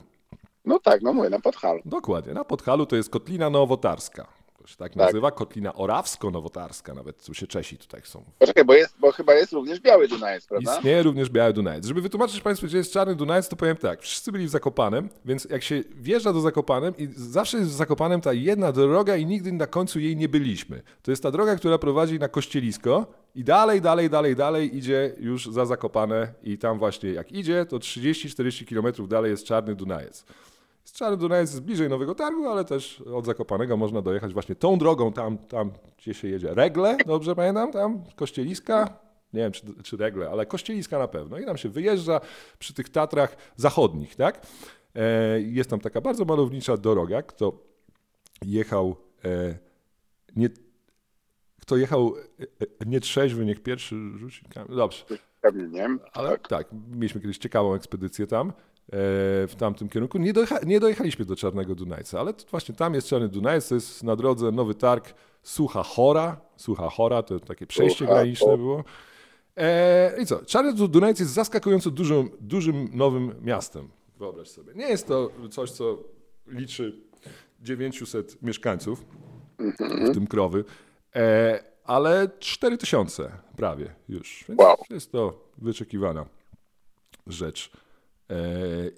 No tak, no mówię, na podhalu. Dokładnie. Na Podhalu to jest Kotlina Nowotarska. To się tak, Tak. nazywa. Kotlina Orawsko-Nowotarska. Nawet tu się Czesi tutaj są. Poczekaj, bo, jest, bo chyba jest również biały Dunajec, prawda? Istnieje również Biały Dunajec. Żeby wytłumaczyć Państwu, gdzie jest Czarny Dunajec, to powiem tak. Wszyscy byli w Zakopanem, więc jak się wjeżdża do Zakopanem i zawsze jest w Zakopanem ta jedna droga i nigdy na końcu jej nie byliśmy. To jest ta droga, która prowadzi na Kościelisko i dalej, dalej, dalej, dalej idzie już za Zakopane i tam właśnie jak idzie, to 30-40 kilometrów dalej jest Czarny Dunajec. Z Czarny Dunajec jest bliżej Nowego Targu, ale też od Zakopanego można dojechać właśnie tą drogą, tam, tam gdzie się jedzie. Regle, dobrze pamiętam, tam Kościeliska, nie wiem czy, czy Regle, ale Kościeliska na pewno. I tam się wyjeżdża przy tych Tatrach zachodnich, tak? E, jest tam taka bardzo malownicza droga, kto jechał e, nie, kto jechał e, nietrzeźwy, niech pierwszy rzuci kamień. Dobrze. Pewnie nie. Ale Tak. tak. mieliśmy kiedyś ciekawą ekspedycję tam, w tamtym kierunku. Nie, dojecha, nie dojechaliśmy do Czarnego Dunajca, ale to właśnie tam jest Czarny Dunajec, to jest na drodze Nowy Targ Sucha Chora. Sucha Chora to takie przejście graniczne było. E, I co? Czarny Du- Dunajec jest zaskakująco dużym, dużym nowym miastem. Wyobraź sobie. Nie jest to coś, co liczy 900 mieszkańców, w tym krowy. E, ale 4000 prawie już. Więc Wow. jest to wyczekiwana rzecz. E,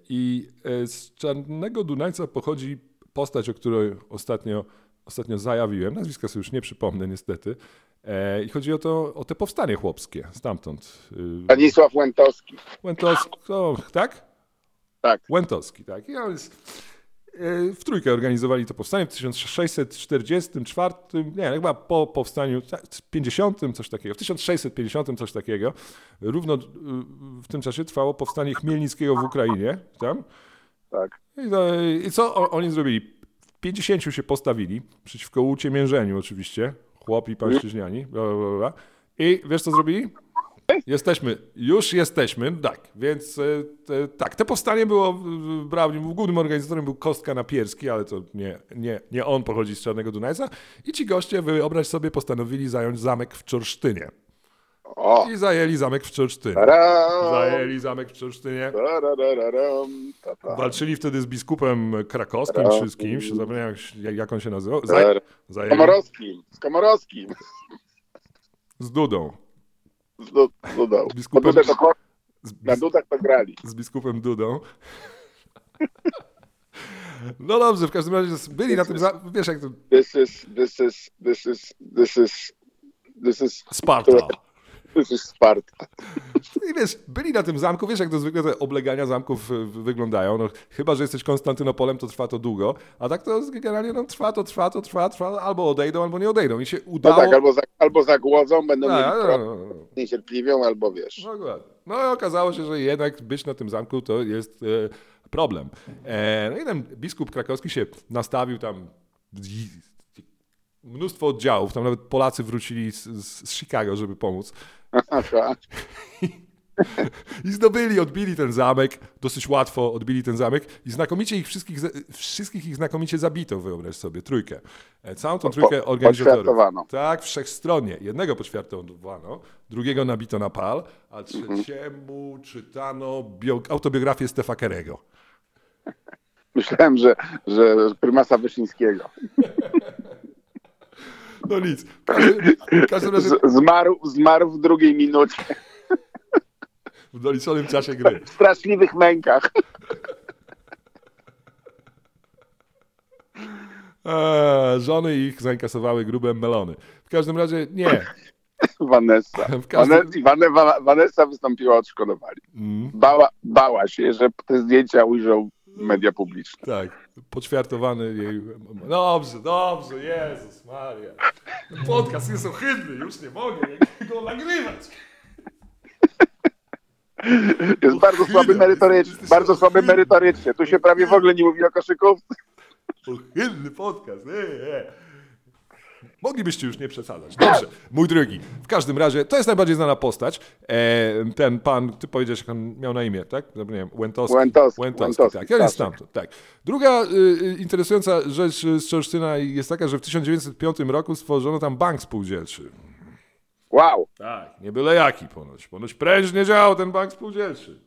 I e, z Czarnego Dunajca pochodzi postać, o której ostatnio, ostatnio zajawiłem. Nazwiska sobie już nie przypomnę niestety. E, I chodzi o to, o te powstanie chłopskie stamtąd. Y, Stanisław Łętowski. Łętowski, o, tak? Tak. Łętowski, tak. I on jest, w trójkę organizowali to powstanie w 1644, nie, chyba po powstaniu tak, 50, coś takiego, w 1650 coś takiego. Równo y, w tym czasie trwało powstanie Chmielnickiego w Ukrainie, tam. Tak. I, co oni zrobili? 50 się postawili przeciwko uciemiężeniu oczywiście, chłopi pańszczyźniani, bla, bla, bla, bla. I wiesz co zrobili? Jesteśmy, już jesteśmy, tak, więc e, te, tak, te powstanie było, brał, głównym organizatorem był Kostka Napierski, ale to nie, nie, nie on pochodzi z Czarnego Dunajca i ci goście, wyobraź sobie, postanowili zająć zamek w Czorsztynie O! i zajęli zamek w Czorsztynie. Zajęli zamek w Czorsztynie. Walczyli wtedy z biskupem krakowskim czy z kimś, zapomniałem jak, on się nazywał. Zaj, Z zajęli Komorowskim. Z Komorowskim. z Dudą. Do- Dodał. Biskupem- Na Dudach to, Z, na Dudach to grali. z biskupem Dudą. No dobrze, w każdym razie byli na tym, za... wiesz jak to, This is, this is, this is, this is, this is, Sparta. Sparta. I wiesz, byli na tym zamku, wiesz jak to zwykle te oblegania zamków wyglądają, no chyba, że jesteś Konstantynopolem, to trwa to długo, a tak to generalnie no, trwa, to trwa, to trwa, trwa, albo odejdą, albo nie odejdą i się No udało... tak, albo, za, albo zagłodzą, będą mieli no, problem, no, no. niecierpliwią, albo wiesz. Dokładnie. No i okazało się, że jednak być na tym zamku to jest e, problem. E, no i ten biskup krakowski się nastawił tam mnóstwo oddziałów, tam nawet Polacy wrócili z, z, Chicago, żeby pomóc. Aha. I zdobyli, odbili ten zamek, dosyć łatwo odbili ten zamek i znakomicie ich wszystkich, wszystkich ich znakomicie zabito, wyobraź sobie, trójkę. E, Całą tą trójkę organizatorów. poćwiartowano. Tak, wszechstronnie. Jednego poćwiartowano, drugiego nabito na pal, a trzeciemu czytano bio, autobiografię Stefa Kerego. Myślałem, że, że prymasa Wyszyńskiego. No nic. W każdym- razie zmarł, zmarł w drugiej minucie. w doliczonym czasie gry. W straszliwych mękach. Eee, żony ich zainkasowały grube melony. W każdym razie nie. Vanessa. Każdym- Vanessa, Vanessa wystąpiła odszkodowanie. Mm, Bała, bała się, że te zdjęcia ujrzą media publiczne. tak, poćwiartowany jej. Dobrze, dobrze, Jezus Maria. Ten Podcast jest ohydny, już nie mogę go nagrywać. Jest bardzo słaby merytorycznie. Bardzo słaby merytorycznie. Tu się prawie w ogóle nie mówi o koszykówce. Ohydny podcast. Nie, nie. Moglibyście już nie przesadzać. Dobrze, mój drogi. W każdym razie, to jest najbardziej znana postać. E, ten pan, ty powiedziałeś, jak on miał na imię, tak? Zapomniałem. Łętowski. Łętowski, Łętowski, Łętowski, tak. Ja jest Staszek. stamtąd, tak. Druga y, y, interesująca rzecz z Czorsztyna jest taka, że w 1905 roku stworzono tam bank spółdzielczy. Wow. Tak, nie byle jaki ponoć. Ponoć prężnie działał ten bank spółdzielczy.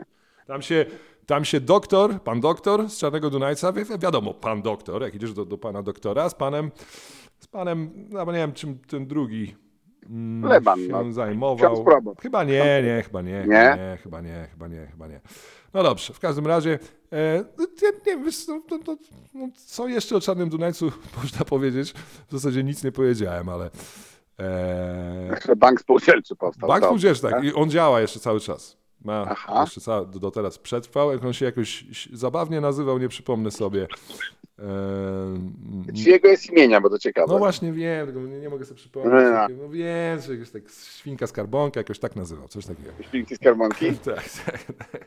Tam się, tam się doktor, pan doktor z Czarnego Dunajca, wi wiadomo, pan doktor, jak idziesz do, do pana doktora, z panem, z panem, no nie wiem, czym ten drugi mm, Leban, się no. zajmował. Chyba nie, nie, chyba nie, Nie? nie, chyba nie, chyba nie, chyba nie. No dobrze, w każdym razie, e, no, nie, nie wiem, wiesz, no, no, no, co jeszcze o Czarnym Dunajcu można powiedzieć? W zasadzie nic nie powiedziałem, ale... E, bank spółdzielczy powstał. Bank spółdzielczy, tak. I on działa jeszcze cały czas. Ma Aha. jeszcze cały, do, do teraz przetrwał. Jak on się jakoś zabawnie nazywał, nie przypomnę sobie. Z jego jest imienia, bo to ciekawe. no właśnie wiem, tylko nie, mogę sobie przypomnieć. No. Wiem, że jakoś tak świnka skarbonka jakoś tak nazywał, coś takiego. Śpinki z karbonki. Tak, tak. tak.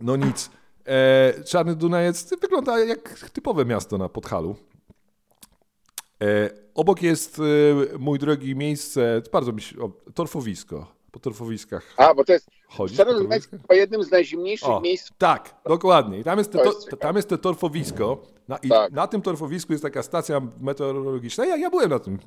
No nic. E, Czarny Dunajec wygląda jak typowe miasto na Podhalu. E, obok jest, e, mój drogi, miejsce, bardzo mi się, o, torfowisko. Po torfowiskach A, bo to jest chodzisz? po chyba jednym z najzimniejszych O, miejsc. tak, dokładnie. I tam jest, To to, jest tam jest te torfowisko. Na, i Tak. na tym torfowisku jest taka stacja meteorologiczna. Ja, ja byłem na tym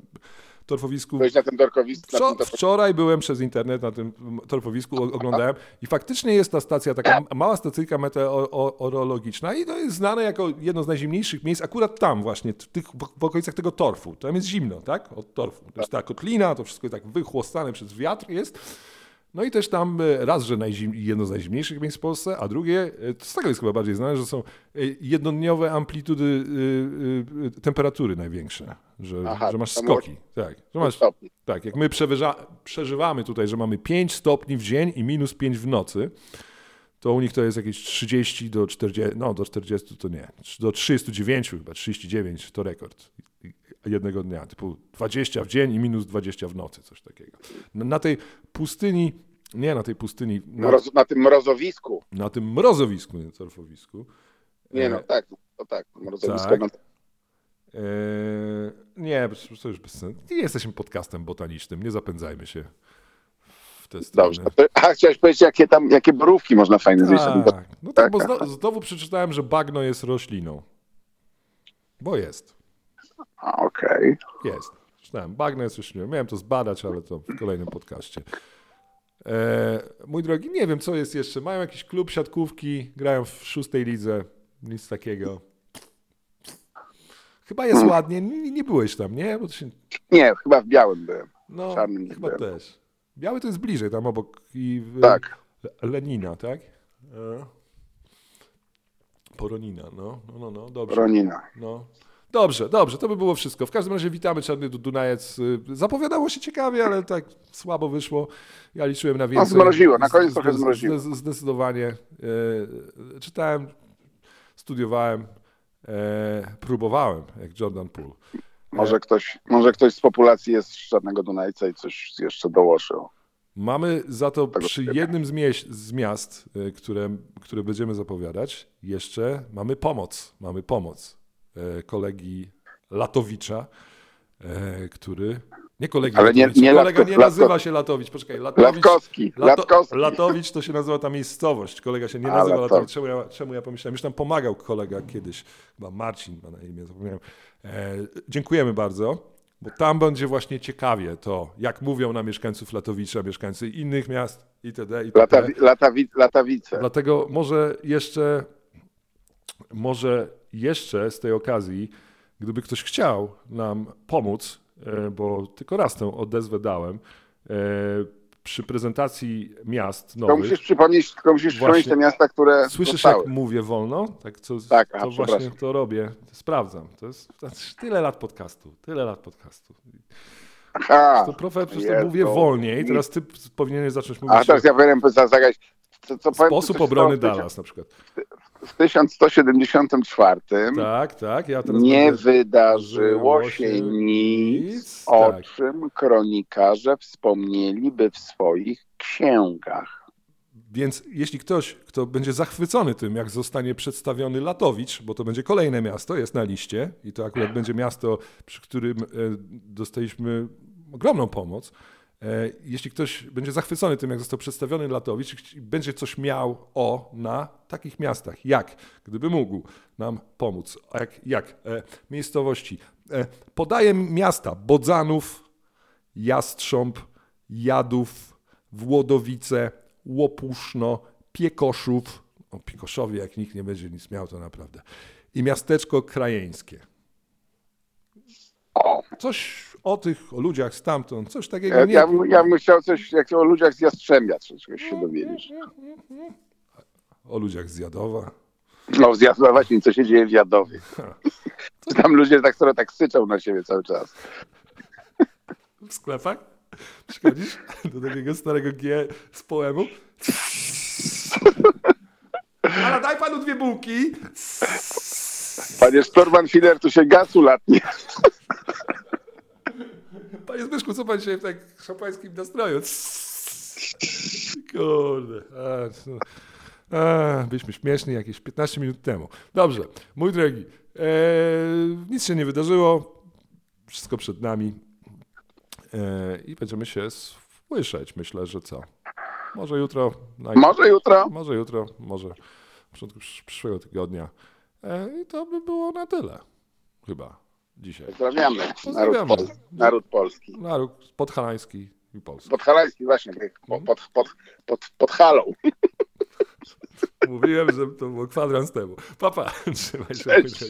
torfowisku. Byłeś na tym torkowisku? na Wczo- tym torkowisku? wczoraj byłem przez internet na tym torfowisku, oglądałem i faktycznie jest ta stacja, taka mała stacyjka meteorologiczna i to jest znane jako jedno z najzimniejszych miejsc, akurat tam właśnie, w, tych, w okolicach tego torfu. Tam jest zimno, tak? Od torfu. To jest ta kotlina, to wszystko jest tak wychłostane przez wiatr jest. No i też tam e, raz, że najzim, jedno z najzimniejszych miejsc w Polsce, a drugie, e, to z tego jest chyba bardziej znane, że są e, jednodniowe amplitudy e, e, temperatury największe, że, Aha, że masz skoki. Tak, że masz, tak, jak my przeżywamy tutaj, że mamy 5 stopni w dzień i minus 5 w nocy, to u nich to jest jakieś 30 do 40, no do 40 to nie, do 39 chyba, 39 to rekord jednego dnia, typu 20 w dzień i minus 20 w nocy, coś takiego. Na, na tej pustyni, nie na tej pustyni, na, Mroz, na tym mrozowisku. na tym mrozowisku, nie torfowisku, Nie E, no, tak, to tak, mrozowisko. tak. No, Eee, nie, to już bez sensu. Nie jesteśmy podcastem botanicznym, nie zapędzajmy się w te strony. dobrze. A chciałeś powiedzieć, jakie tam, jakie borówki można fajne zjeść? na Tak, no tak, bo Tak, zno, znowu przeczytałem, że bagno jest rośliną. Bo jest, Okej. jest. Czytałem, bagno jest rośliną. Miałem to zbadać, ale to w kolejnym podcaście. Eee, mój drogi, nie wiem, co jest jeszcze. Mają jakiś klub siatkówki, grają w szóstej lidze, nic takiego. Chyba jest ładnie. Nie, nie byłeś tam, nie? Się, Nie, chyba w białym byłem. no, czarnym nie chyba byłem. też. Biały to jest bliżej, tam obok i Tak. Lenina, tak? E, Poronina, no, no, no, no, dobrze. Ronina. No. Dobrze, dobrze, to by było wszystko. W każdym razie witamy Czarny Du- Dunajec. Y, Zapowiadało się ciekawie, ale tak słabo wyszło. Ja liczyłem na więcej. zmroziło, na koniec trochę zmroziło. Zdecydowanie. Y, Czytałem, studiowałem, e, próbowałem, jak Jordan Poole. Może ktoś, może ktoś z populacji jest z Czarnego Dunajca i coś jeszcze dołożył. Mamy za to przy jednym z, mieś, z miast, y, które, które będziemy zapowiadać, jeszcze mamy pomoc. Mamy pomoc kolegi Latowicza, e, który. Nie kolegi Ale nie- Latowicza. nie Kolega Latko- nie Latko- nazywa się Latowicz. Poczekaj, Latowicz. Latkowski, Latkowski. Latowicz to się nazywa ta miejscowość. Kolega się nie A, nazywa Latowicz. Latowicz. Czemu ja, czemu ja pomyślałem? Już tam pomagał kolega kiedyś. Chyba Marcin ma na imię, zapomniałem. E, dziękujemy bardzo. Bo tam będzie właśnie ciekawie to, jak mówią na mieszkańców Latowicza, mieszkańcy innych miast itd. itd. Latawi, latawi, latawice. Dlatego może jeszcze, może jeszcze z tej okazji, gdyby ktoś chciał nam pomóc, e, bo tylko raz tę odezwę dałem, e, przy prezentacji miast nowych. musisz przypomnieć, tylko musisz przypomnieć te miasta, które Słyszysz, zostały. jak mówię wolno? Tak, co, Tak, to aha, właśnie to robię. Sprawdzam. To jest, to tyle lat podcastu. Tyle lat podcastu. Aha, To profe, przecież to mówię wolniej. Teraz ty powinieneś zacząć mówić A teraz ja powiem zagrać. Co, co powiem, sposób coś obrony Dallas na przykład. W 1174 Tak, tak. Ja nie wydarzyło się nic, o tak. czym kronikarze wspomnieliby w swoich księgach. Więc jeśli ktoś, kto będzie zachwycony tym, jak zostanie przedstawiony Latowicz, bo to będzie kolejne miasto, jest na liście i to akurat będzie miasto, przy którym e, dostaliśmy ogromną pomoc. E, Jeśli ktoś będzie zachwycony tym, jak został przedstawiony Latowicz będzie coś miał o na takich miastach, jak, gdyby mógł nam pomóc, jak, jak e, miejscowości. E, podaję miasta Bodzanów, Jastrząb, Jadów, Włodowice, Łopuszno, Piekoszów, o Piekoszowie jak nikt nie będzie nic miał, to naprawdę, i miasteczko krajeńskie. Coś o tych, o ludziach stamtąd, coś takiego nie... ja, ja bym chciał coś jak o ludziach z Jastrzębia, czegoś się dowiedzieć. O ludziach z Jadowa. No, zjadła właśnie, co się dzieje w Jadowie. Czy tam ludzie tak sobie tak syczą na siebie cały czas. W sklepach? Przychodzisz do takiego starego G z poemu. Ale daj panu dwie bułki. Panie Storman Filler, tu się gasu latnie. Panie Zbyszku, co pan dzisiaj w tak szampańskim nastroju? Kurde. A, co- a, byliśmy śmieszni jakieś 15 minut temu. Dobrze, mój drogi, e, nic się nie wydarzyło. Wszystko przed nami. E, I będziemy się słyszeć. Myślę, że co? Może jutro. naj- Może jutro? Może jutro, może w początku przysz- przyszłego tygodnia. E, I to by było na tyle. Chyba. Dzisiaj. Pozdrawiamy. Naród, Pozdrawiamy. pol, naród polski. Naród podhalański i polski. Podhalański właśnie, pod, pod, pod, pod, pod halą. Mówiłem, że to było kwadrans temu. Papa, trzymaj się. Cześć.